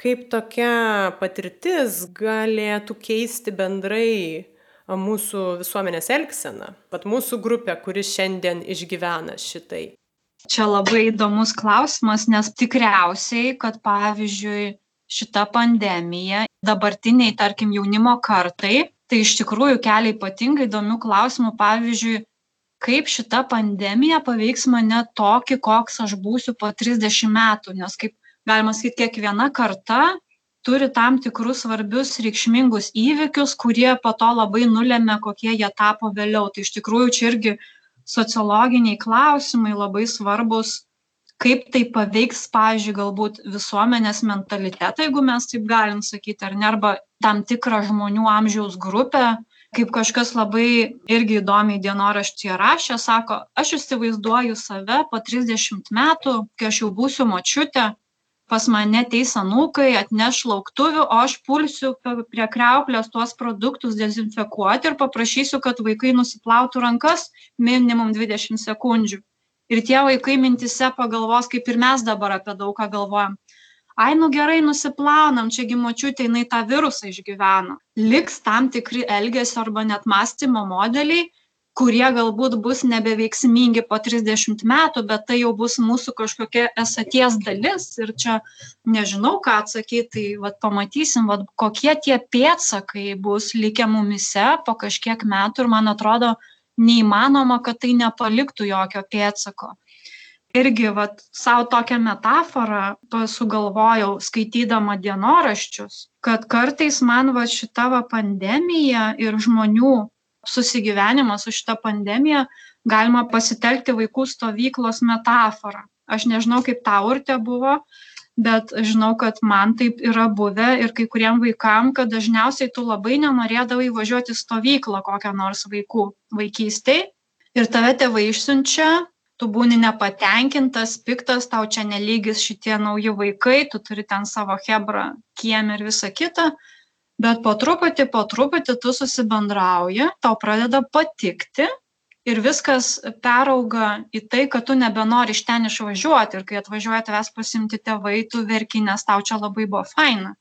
kaip tokia patirtis galėtų keisti bendrai mūsų visuomenės elgseną, pat mūsų grupė, kuri šiandien išgyvena šitai? Čia labai įdomus klausimas, nes tikriausiai, kad pavyzdžiui šita pandemija dabartiniai, tarkim, jaunimo kartai, tai iš tikrųjų kelia ypatingai įdomių klausimų, pavyzdžiui, kaip šita pandemija paveiks mane tokį, koks aš būsiu po 30 metų, nes kaip galima sakyti, kiekviena karta turi tam tikrus svarbius reikšmingus įvykius kurie po to labai nulemia kokie jie tapo vėliau. Tai iš tikrųjų čia irgi sociologiniai klausimai labai svarbūs kaip tai paveiks pavyzdžiui galbūt visuomenės mentalitetą jeigu mes taip galim sakyt ar ne arba tam tikrą žmonių amžiaus grupę kaip kažkas labai irgi įdomiai dienoraštyje rašė, sako, aš įsivaizduoju save po 30 metų, kai aš jau būsiu močiutė, pas mane ateis anūkai, atneš lauktuvių, o aš pulsiu prie kreuklės tuos produktus dezinfekuoti ir paprašysiu, kad vaikai nusiplautų rankas minimum 20 sekundžių. Ir tie vaikai mintise pagalvos, kaip ir mes dabar apie daug ką galvojam ai nu gerai nusiplaunam čia gi močiutė jinai tą virusą išgyveno liks tam tikri elgesio arba net mąstymo modeliai kurie galbūt bus nebeveiksmingi po trisdešimt metų bet tai jau bus mūsų kažkokia esaties dalis. Ir čia nežinau ką atsakyt tai vat pamatysim vat kokie tie pėdsakai bus likę mumyse po kažkiek metų ir man atrodo neįmanoma kad tai nepaliktų jokio pėdsako. Irgi vat sau tokią metaforą sugalvojau skaitydama dienoraščius kad kartais man va šita va pandemija ir žmonių susigyvenimas su šita pandemija galima pasitelkti vaikų stovyklos metaforą. Aš nežinau kaip tau urte buvo bet žinau kad man taip yra buvę ir kai kuriem vaikam kad dažniausiai tu labai nenorėdavai važiuot į stovyklą kokią nors vaikų vaikystėj ir tave tėvai išsiunčia tu būni nepatenkintas piktas tau čia ne lygis šitie nauji vaikai tu turi ten savo chebrą kieme ir visa kita bet po truputį po truputį tu susibendrauji tau pradeda patikti ir viskas perauga į tai kad tu nebenori iš ten išvažiuoti ir kai atvažiuoja tavęs pasiimti tėvai tu verki nes tau čia labai buvo faina.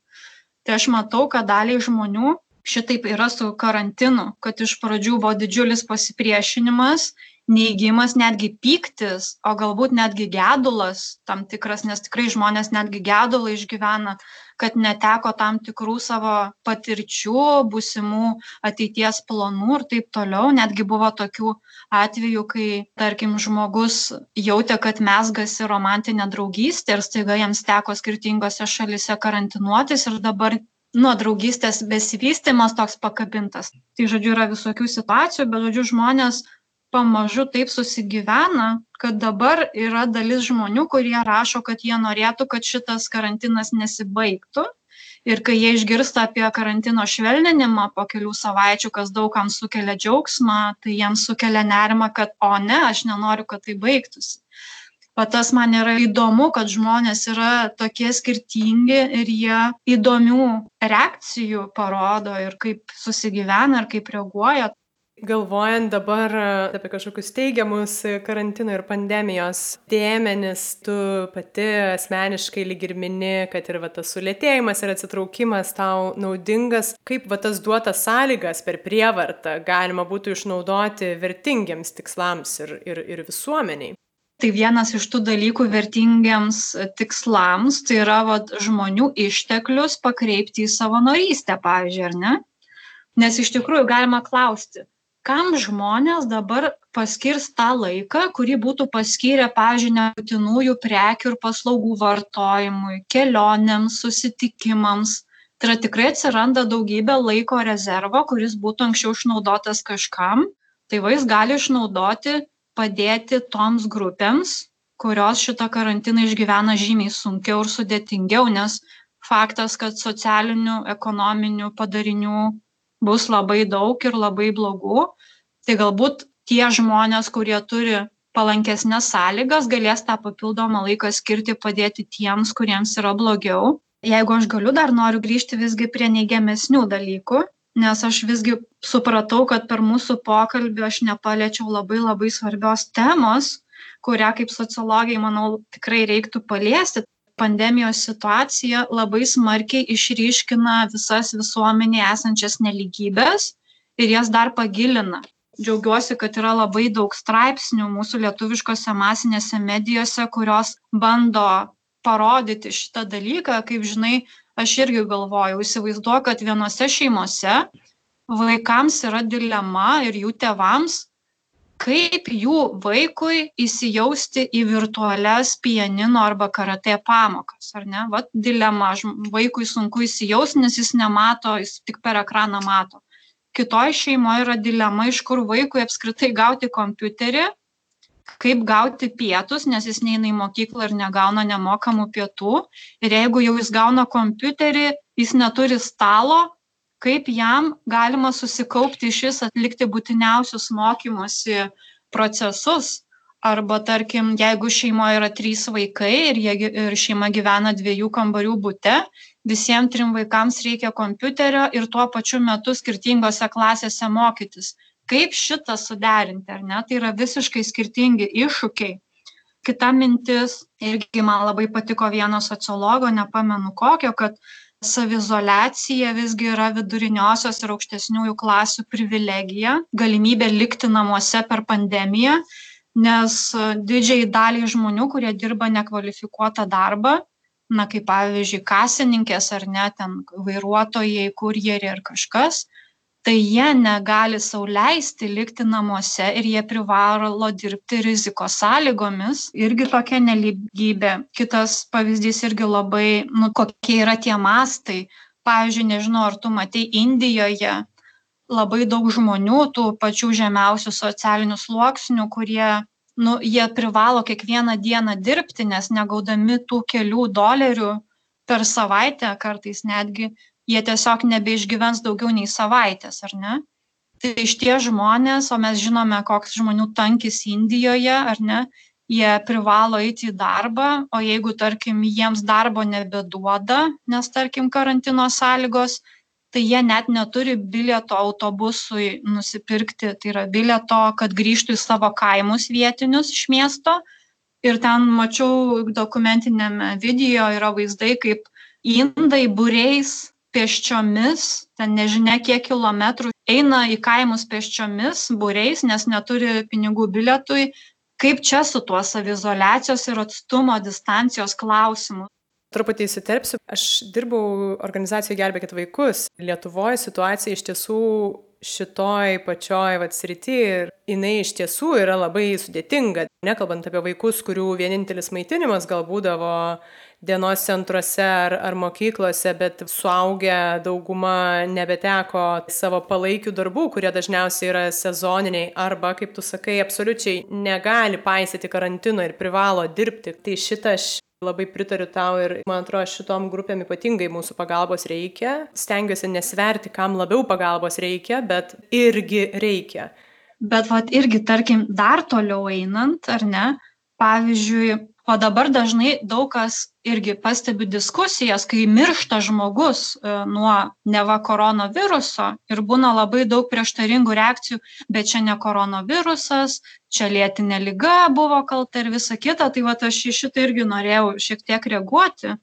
Tai aš matau kad daliai žmonių šitaip yra su karantinu kad iš pradžių buvo didžiulis pasipriešinimas neigimas netgi pyktis o galbūt netgi gedulas tam tikras nes tikrai žmonės netgi gedulą išgyvena kad neteko tam tikrų savo patirčių būsimų ateities planų ir taip toliau. Netgi buvo tokių atvejų kai tarkim žmogus jautė kad mezgasi romantinė draugystė ir staiga jiems teko skirtingose šalyse karantinuotis ir dabar nuo draugystės besivystymas toks pakabintas. Tai žodžiu yra visokių situacijų bet žodžiu žmonės pamažu taip susigyvena kad dabar yra dalis žmonių kurie rašo kad jie norėtų kad šitas karantinas nesibaigtų. Ir kai jie išgirsta apie karantino švelninimą po kelių savaičių kas daug kam sukelia džiaugsmą tai jiems sukelia nerimą kad o ne aš nenoriu kad tai baigtųsi. Va tas man yra įdomu kad žmonės yra tokie skirtingi ir jie įdomių reakcijų parodo ir kaip susigyvena ir kaip reaguoja Galvojant dabar apie kažkokius teigiamus karantino ir pandemijos dėmenis, tu pati asmeniškai lyg ir mini, kad ir va, tas sulėtėjimas ir atsitraukimas tau naudingas, kaip va, tas duotas sąlygas per prievartą galima būtų išnaudoti vertingiams tikslams ir, ir, ir visuomeniai. Tai vienas iš tų dalykų vertingiams tikslams, tai yra va, žmonių išteklius pakreipti į savanorystę, pavyzdžiui, ar ne? Nes iš tikrųjų galima klausti, kam žmonės dabar paskirs tą laiką kurį būtų paskyrę pavyzdžiui nebūtinųjų prekių ir paslaugų vartojimui kelionėms susitikimams. Tai yra tikrai atsiranda daugybė laiko rezervo kuris būtų anksčiau išnaudotas kažkam. Va jis gali išnaudoti padėti toms grupėms kurios šitą karantiną išgyvena žymiai sunkiau ir sudėtingiau nes faktas kad socialinių ekonominių padarinių bus labai daug ir labai blogų tai galbūt tie žmonės kurie turi palankesnes sąlygas galės tą papildomą laiką skirti padėti tiems kuriems yra blogiau. Jeigu aš galiu dar noriu grįžti visgi prie neigiamesnių dalykų nes aš visgi supratau kad per mūsų pokalbį aš nepaliečiau labai labai svarbios temos kurią kaip sociologei manau tikrai reiktų paliesti pandemijos situacija labai smarkiai išryškina visas visuomenėje esančias neligybes ir jas dar pagilina. Džiaugiuosi, kad yra labai daug straipsnių mūsų lietuviškose masinėse medijose, kurios bando parodyti šitą dalyką. Kaip žinai, aš irgi galvojau, įsivaizduoju, kad vienose šeimose vaikams yra dilema ir jų tėvams kaip jų vaikui įsijausti į virtualias pianino arba karatė pamokas, ar ne? Vat dilema, vaikui sunku įsijausti, nes jis nemato, jis tik per ekraną mato. Kitoj šeimoje yra dilema, iš kur vaikui apskritai gauti kompiuterį, kaip gauti pietus, nes jis neina į mokyklą ir negauna nemokamų pietų. Ir jeigu jau jis gauna kompiuterį, jis neturi stalo, kaip jam galima susikaupti iš vis atlikti būtiniausius mokymosi procesus. Arba tarkim, jeigu šeimoje yra trys vaikai ir, jie, ir šeima gyvena dviejų kambarių būte, visiems trim vaikams reikia kompiuterio ir tuo pačiu metu skirtingose klasėse mokytis. Kaip šitą suderinti, ar ne? Tai yra visiškai skirtingi iššūkiai. Kita mintis, irgi man labai patiko vieno sociologo, nepamenu kokio, kad savizoliacija visgi yra viduriniosios ir aukštesniųjų klasių privilegija, galimybė likti namuose per pandemiją, nes didžiai daliai žmonių, kurie dirba nekvalifikuotą darbą, na kaip pavyzdžiui kasininkės ar net ten vairuotojai, kurjeriai ar kažkas, tai jie negali sau leisti likti namuose ir jie privalo dirbti rizikos sąlygomis. Irgi tokia nelygybė. Kitas pavyzdys irgi labai nu kokie yra tie mastai. Pavyzdžiui nežinau ar tu matei indijoje labai daug žmonių tų pačių žemiausių socialinių sluoksnių kurie nu jie privalo kiekvieną dieną dirbti nes negaudami tų kelių dolerių per savaitę kartais netgi jie tiesiog nebeišgyvens daugiau nei savaitės, ar ne? Tai šitie žmonės, o mes žinome, koks žmonių tankis Indijoje, ar ne, jie privalo eiti į darbą, o jeigu, tarkim, jiems darbo nebeduoda, nes, tarkim, karantino sąlygos, tai jie net neturi bilieto autobusui nusipirkti, tai yra bilieto, kad grįžtų į savo kaimus vietinius iš miesto. Ir ten mačiau dokumentinėme video yra vaizdai, kaip indai būreis pėsčiomis, ten nežinia kiek kilometrų, eina į kaimus pėsčiomis, būreis, nes neturi pinigų bilietui. Kaip čia su tuo savizolacijos ir atstumo distancijos klausimu? Truputį įsiterpsiu. Aš dirbau organizacijoje Gelbėkit vaikus. Lietuvoje situacija iš tiesų šitoj pačioj vat srity ir jinai iš tiesų yra labai sudėtinga. Nekalbant apie vaikus, kurių vienintelis maitinimas gal būdavo dienos centruose ar, ar mokyklose, bet suaugę dauguma nebeteko savo palaikių darbų, kurie dažniausiai yra sezoniniai arba, kaip tu sakai, absoliučiai negali paisyti karantino ir privalo dirbti. Tai šitą aš labai pritariu tau ir man atrodo šitom grupėm ypatingai mūsų pagalbos reikia. Stengiuosi nesverti, kam labiau pagalbos reikia, bet irgi reikia. Bet vat irgi, tarkim, dar toliau einant, ar ne, pavyzdžiui, o dabar dažnai daug kas irgi pastebi diskusijas kai miršta žmogus e, nuo neva koronaviruso ir būna labai daug prieštaringų reakcijų bet čia ne koronavirusas čia lėtinė liga buvo kalta ir visa kita. Tai vat aš į šitą irgi norėjau šiek tiek reaguoti.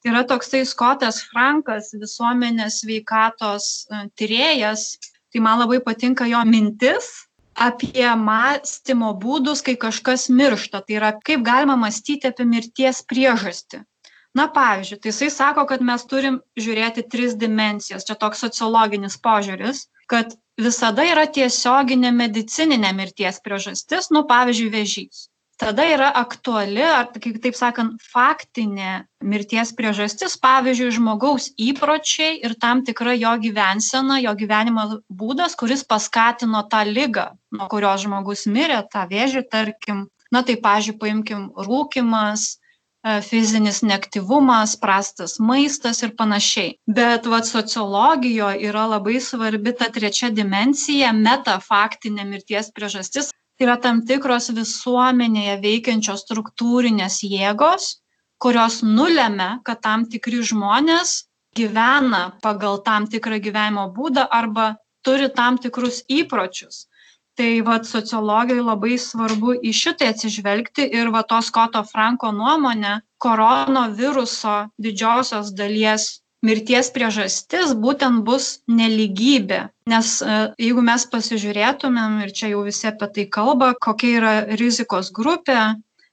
Tai yra toksai skotas frankas visuomenės sveikatos e, tyrėjas. Tai man labai patinka jo mintis apie mąstymo būdus, kai kažkas miršta. Tai yra, kaip galima mąstyti apie mirties priežastį. Na, pavyzdžiui, tai jisai sako, kad mes turim žiūrėti tris dimensijas. Čia toks sociologinis požiūris, kad visada yra tiesioginė medicininė mirties priežastis, nu, pavyzdžiui, vėžys tada yra aktuali ar kitaip sakant faktinė mirties priežastis pavyzdžiui žmogaus įpročiai ir tam tikra jo gyvensena jo gyvenimo būdas kuris paskatino tą ligą nuo kurios žmogus mirė tą vėžį tarkim. Na tai pavyzdžiui paimkim rūkymas e, fizinis neaktyvumas prastas maistas ir panašiai. Bet vat sociologijoj yra labai svarbi ta trečia dimensija metafaktinė mirties priežastis yra tam tikros visuomenėje veikiančios struktūrinės jėgos, kurios nulėmė, kad tam tikri žmonės gyvena pagal tam tikrą gyvenimo būdą arba turi tam tikrus įpročius. Tai vad sociologijai labai svarbu į šitai atsižvelgti ir va to Skoto Franko nuomonė, koronaviruso didžiosios dalies mirties priežastis būtent bus neligybė. Nes e, jeigu mes pasižiūrėtumėm ir čia jau visi apie tai kalba kokia yra rizikos grupė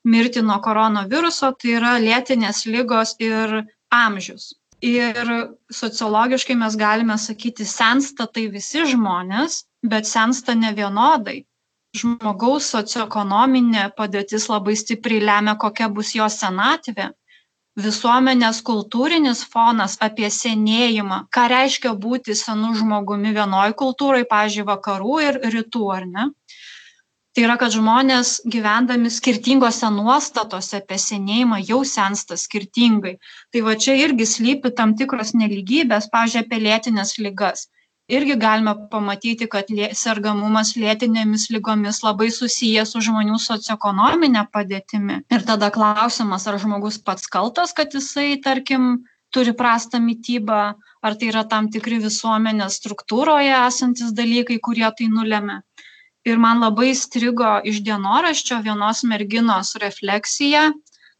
mirti nuo koronaviruso tai yra lėtinės ligos ir amžius. Ir sociologiškai mes galime sakyti sensta tai visi žmonės bet sensta nevienodai žmogaus socioekonominė padėtis labai stipriai lemia kokia bus jo senatvė visuomenės kultūrinis fonas apie senėjimą ką reiškia būti senu žmogumi vienoj kultūroj pavyzdžiui vakarų ir rytų ar ne Tai yra, kad žmonės gyvendami skirtingose nuostatose apie senėjimą jau sensta skirtingai. Tai va čia irgi slypi tam tikros neligybės, pažiūrėjau, apie lėtinės lygas. Irgi galime pamatyti, kad lė, sergamumas lėtinėmis lygomis labai susijęs su žmonių socioekonominė padėtimi. Ir tada klausimas, ar žmogus pats kaltas, kad jisai, tarkim, turi prastą mytybą, ar tai yra tam tikri visuomenės struktūroje esantis dalykai, kurie tai nulėmė ir man labai strigo iš dienoraščio vienos merginos refleksija.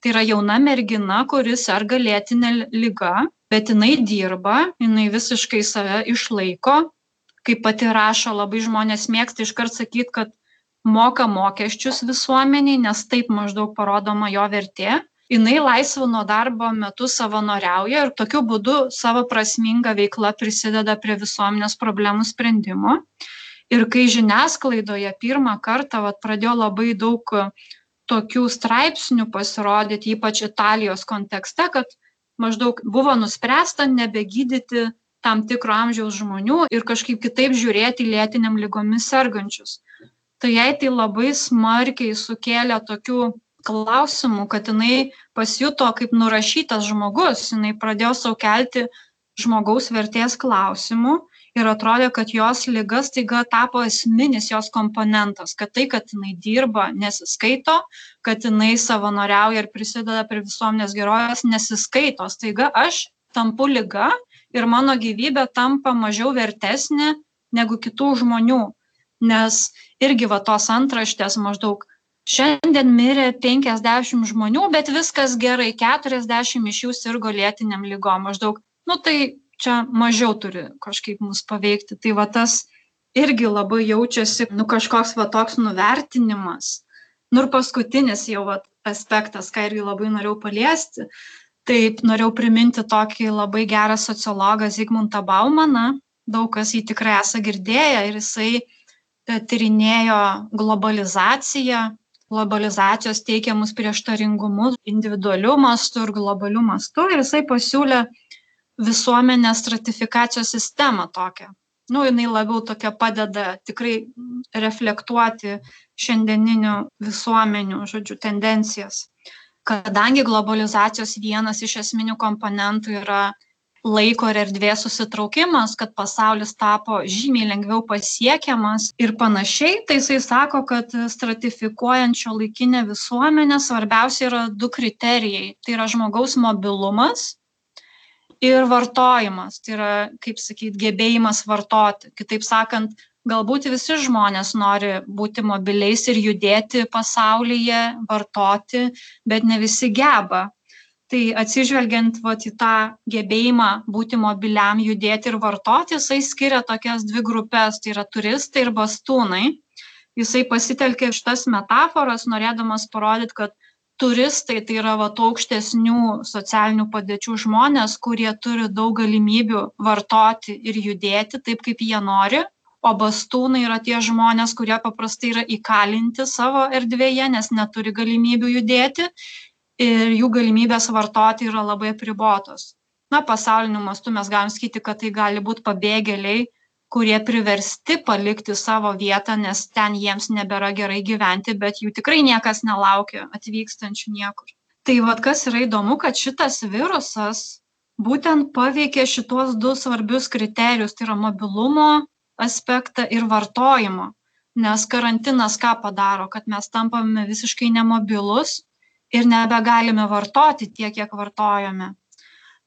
Tai yra jauna mergina, kuri serga lėtinė lyga, bet jinai dirba, jinai visiškai save išlaiko. Kaip pati rašo, labai žmonės mėgsta iškart sakyti, kad moka mokesčius visuomeniai, nes taip maždaug parodoma jo vertė. Jinai laisvo nuo darbo metu savanoriauja ir tokiu būdu savo prasmingą veiklą prisideda prie visuomenės problemų sprendimo ir kai žiniasklaidoje pirmą kartą vat pradėjo labai daug tokių straipsnių pasirodyti, ypač Italijos kontekste, kad maždaug buvo nuspręsta nebegydyti tam tikro amžiaus žmonių ir kažkaip kitaip žiūrėti lėtiniam lygomis sergančius. Tai jai tai labai smarkiai sukėlė tokių klausimų, kad jinai pasijuto kaip nurašytas žmogus, jinai pradėjo savo kelti žmogaus vertės klausimų ir atrodė kad jos liga staiga tapo esminis jos komponentas kad tai kad jinai dirba nesiskaito kad jinai savanoriauja ir prisideda prie visuomenės gerovės nesiskaito staiga aš tampu liga ir mano gyvybė tampa mažiau vertesnė negu kitų žmonių nes irgi va tos antraštės maždaug šiandien mirė penkiasdešimt žmonių bet viskas gerai keturiasdešimt iš jų sirgo lėtinėm ligom maždaug nu tai čia mažiau turi kažkaip mus paveikti. Tai va tas irgi labai jaučiasi, nu kažkoks va toks nuvertinimas. Nu ir paskutinis jau va aspektas, ką irgi labai norėjau paliesti. Taip, norėjau priminti tokį labai gerą sociologą Zygmuntą Baumaną. Daug kas jį tikrai esą girdėję ir jisai e, tyrinėjo globalizaciją, globalizacijos teikiamus prieštaringumus individualių mastų ir globalių mastų. Ir jisai pasiūlė visuomenės stratifikacijos sistemą tokią. Nu, jinai labiau tokia padeda tikrai reflektuoti šiandieninių visuomenių, žodžiu, tendencijas. Kadangi globalizacijos vienas iš esminių komponentų yra laiko ir erdvės susitraukimas, kad pasaulis tapo žymiai lengviau pasiekiamas ir panašiai, tai jisai sako, kad stratifikuojančio laikinę visuomenę svarbiausia yra du kriterijai. Tai yra žmogaus mobilumas ir vartojimas tai yra kaip sakyt gebėjimas vartoti kitaip sakant galbūt visi žmonės nori būti mobiliais ir judėti pasaulyje vartoti bet ne visi geba. Tai atsižvelgiant vat į tą gebėjimą būti mobiliam judėti ir vartoti jisai skiria tokias dvi grupes. Tai yra turistai ir bastūnai. Jisai pasitelkė šitas metaforas norėdamas parodyt kad turistai tai yra va tų aukštesnių socialinių padėčių žmonės kurie turi daug galimybių vartoti ir judėti taip kaip jie nori o bastūnai yra tie žmonės kurie paprastai yra įkalinti savo erdvėje nes neturi galimybių judėti ir jų galimybės vartoti yra labai apribotos na pasauliniu mastu mes galim sakyti kad tai gali būt pabėgėliai kurie priversti palikti savo vietą, nes ten jiems nebėra gerai gyventi, bet jų tikrai niekas nelaukia atvykstančių niekur. Tai vad kas yra įdomu, kad šitas virusas būtent paveikė šitos du svarbius kriterijus, tai yra mobilumo aspektą ir vartojimo. Nes karantinas ką padaro, kad mes tampame visiškai nemobilus ir nebegalime vartoti tiek, kiek vartojame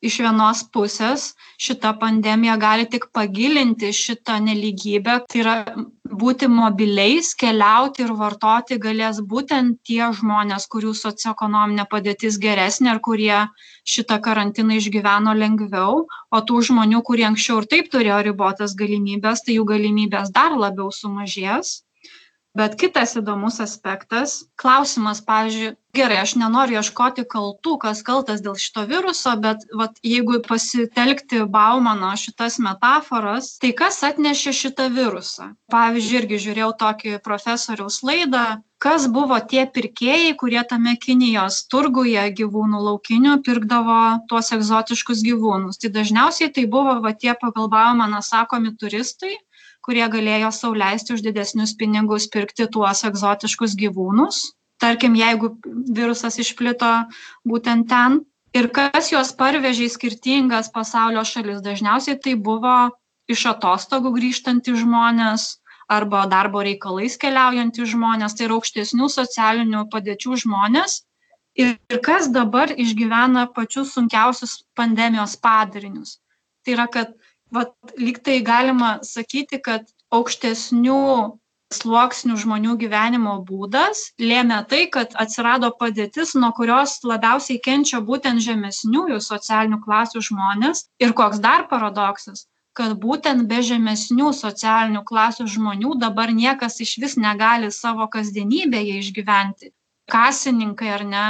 iš vienos pusės šita pandemija gali tik pagilinti šitą nelygybę. Tai yra būti mobiliais keliauti ir vartoti galės būtent tie žmonės kurių socioekonominė padėtis geresnė ir kurie šitą karantiną išgyveno lengviau o tų žmonių kurie anksčiau ir taip turėjo ribotas galimybes tai jų galimybės dar labiau sumažės bet kitas įdomus aspektas klausimas pavyzdžiui gerai aš nenoriu ieškoti kaltų kas kaltas dėl šito viruso bet vat jeigu pasitelkti baumano šitas metaforas tai kas atnešė šitą virusą? Pavyzdžiui irgi žiūrėjau tokį profesoriaus laidą kas buvo tie pirkėjai kurie tame kinijos turguje gyvūnų laukinių pirkdavo tuos egzotiškus gyvūnus? Tai dažniausiai tai buvo va tie pagal baumaną sakomi turistai kurie galėjo sauliaisti už didesnius pinigus pirkti tuos egzotiškus gyvūnus. Tarkim, jeigu virusas išplito būtent ten. Ir kas juos parvežė į skirtingas pasaulio šalis, dažniausiai tai buvo iš atostogų grįžtantys žmonės arba darbo reikalais keliaujantys žmonės, tai yra aukštesnių socialinių padėčių žmonės. Ir, ir kas dabar išgyvena pačius sunkiausius pandemijos padarinius. Tai yra, kad vat, lyg tai galima sakyti, kad aukštesnių sluoksnių žmonių gyvenimo būdas lėmė tai, kad atsirado padėtis, nuo kurios labiausiai kenčia būtent žemesniųjų socialinių klasių žmonės. Ir koks dar paradoksas, kad būtent be žemesnių socialinių klasių žmonių dabar niekas iš vis negali savo kasdienybėje išgyventi. Kasininkai ar ne,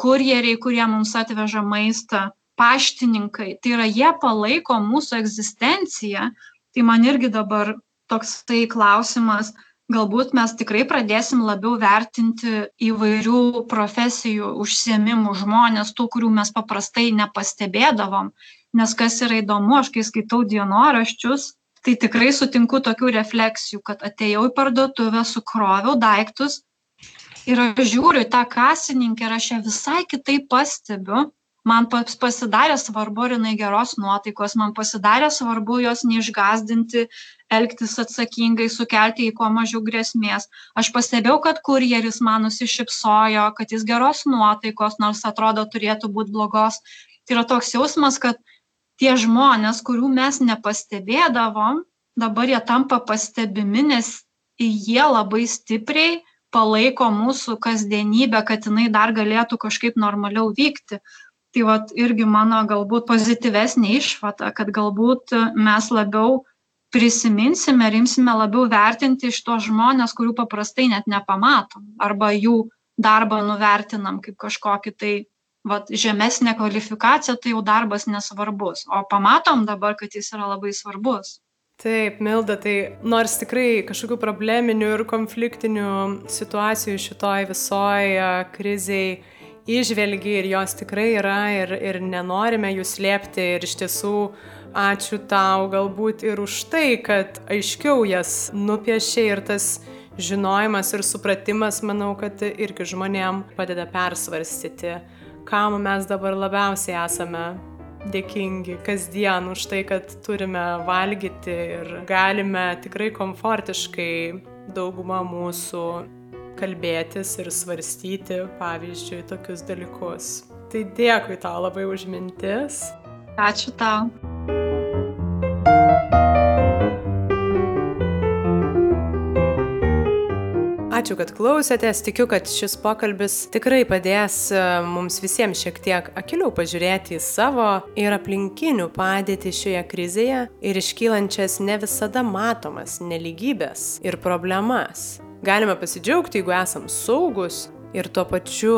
kurjeriai, kurie mums atveža maistą, paštininkai, tai yra jie palaiko mūsų egzistenciją. Tai man irgi dabar toks tai klausimas, galbūt mes tikrai pradėsim labiau vertinti įvairių profesijų užsiemimų žmonės, tų, kurių mes paprastai nepastebėdavom nes kas yra įdomu, aš kai skaitau dienoraščius, tai tikrai sutinku tokių refleksijų, kad atėjau į parduotuvę, sukroviau daiktus ir aš žiūriu tą kasininkę ir aš ją visai kitaip pastebiu. Man pasidarė svarbu, ar jinai geros nuotaikos, man pasidarė svarbu jos neišgazdinti, elgtis atsakingai, sukelti į kuo mažiau grėsmės. Aš pastebėjau, kad kurjeris man nusišypsojo, kad jis geros nuotaikos, nors atrodo turėtų būti blogos. Tai yra toks jausmas, kad tie žmonės, kurių mes nepastebėdavom, dabar jie tampa pastebimi, nes jie labai stipriai palaiko mūsų kasdienybę, kad jinai dar galėtų kažkaip normaliau vykti. Tai vat irgi mano galbūt pozityvesnė išvada, kad galbūt mes labiau prisiminsime ir imsime labiau vertinti iš to žmonės, kurių paprastai net nepamatom, arba jų darbą nuvertinam kaip kažkokį tai vat žemesnė kvalifikacija, tai jau darbas nesvarbus. O pamatom dabar, kad jis yra labai svarbus. Taip, Milda, tai nors tikrai kažkokių probleminių ir konfliktinių situacijų šitoj visoje kriziai išvelgi ir jos tikrai yra ir, ir nenorime jų slėpti. Ir iš tiesų ačiū tau galbūt ir už tai, kad aiškiau jas nupiešė ir tas žinojimas ir supratimas, manau, kad irgi žmonėm padeda persvarstyti kam mes dabar labiausiai esame dėkingi kasdien už tai, kad turime valgyti ir galime tikrai komfortiškai dauguma mūsų kalbėtis ir svarstyti, pavyzdžiui, tokius dalykus. Tai dėkui tau labai už mintis. Ačiū tau. Ačiū, kad klausėtės. Tikiu, kad šis pokalbis tikrai padės e, mums visiems šiek tiek akiliau pažiūrėti į savo ir aplinkinių padėtį šioje krizėje ir iškylančias ne visada matomas neligybės ir problemas. Galime pasidžiaugti, jeigu esam saugus ir tuo pačiu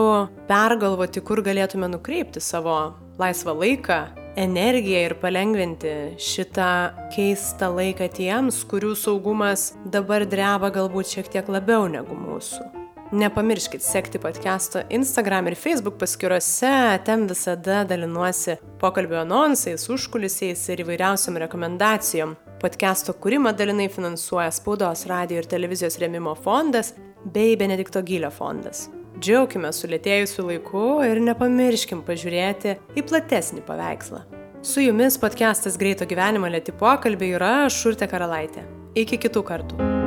pergalvoti, kur galėtume nukreipti savo laisvą laiką energiją ir palengventi šitą keistą laiką tiems, kurių saugumas dabar dreba galbūt šiek tiek labiau negu mūsų. Nepamirškit sekti podcast'o Instagram ir Facebook paskiruose, ten visada dalinuosi pokalbio anonsais, užkulisiais ir įvairiausiam rekomendacijom. Podcast'o kūrimą dalinai finansuoja Spaudos, radio ir televizijos remimo fondas bei Benedikto Gylio fondas. Džiaukime sulėtėjusiu laiku ir nepamirškim pažiūrėti į platesnį paveikslą. Su jumis podcastas Greito gyvenimo lėti pokalbiai yra Šurte Karalaitė. Iki kitų kartų.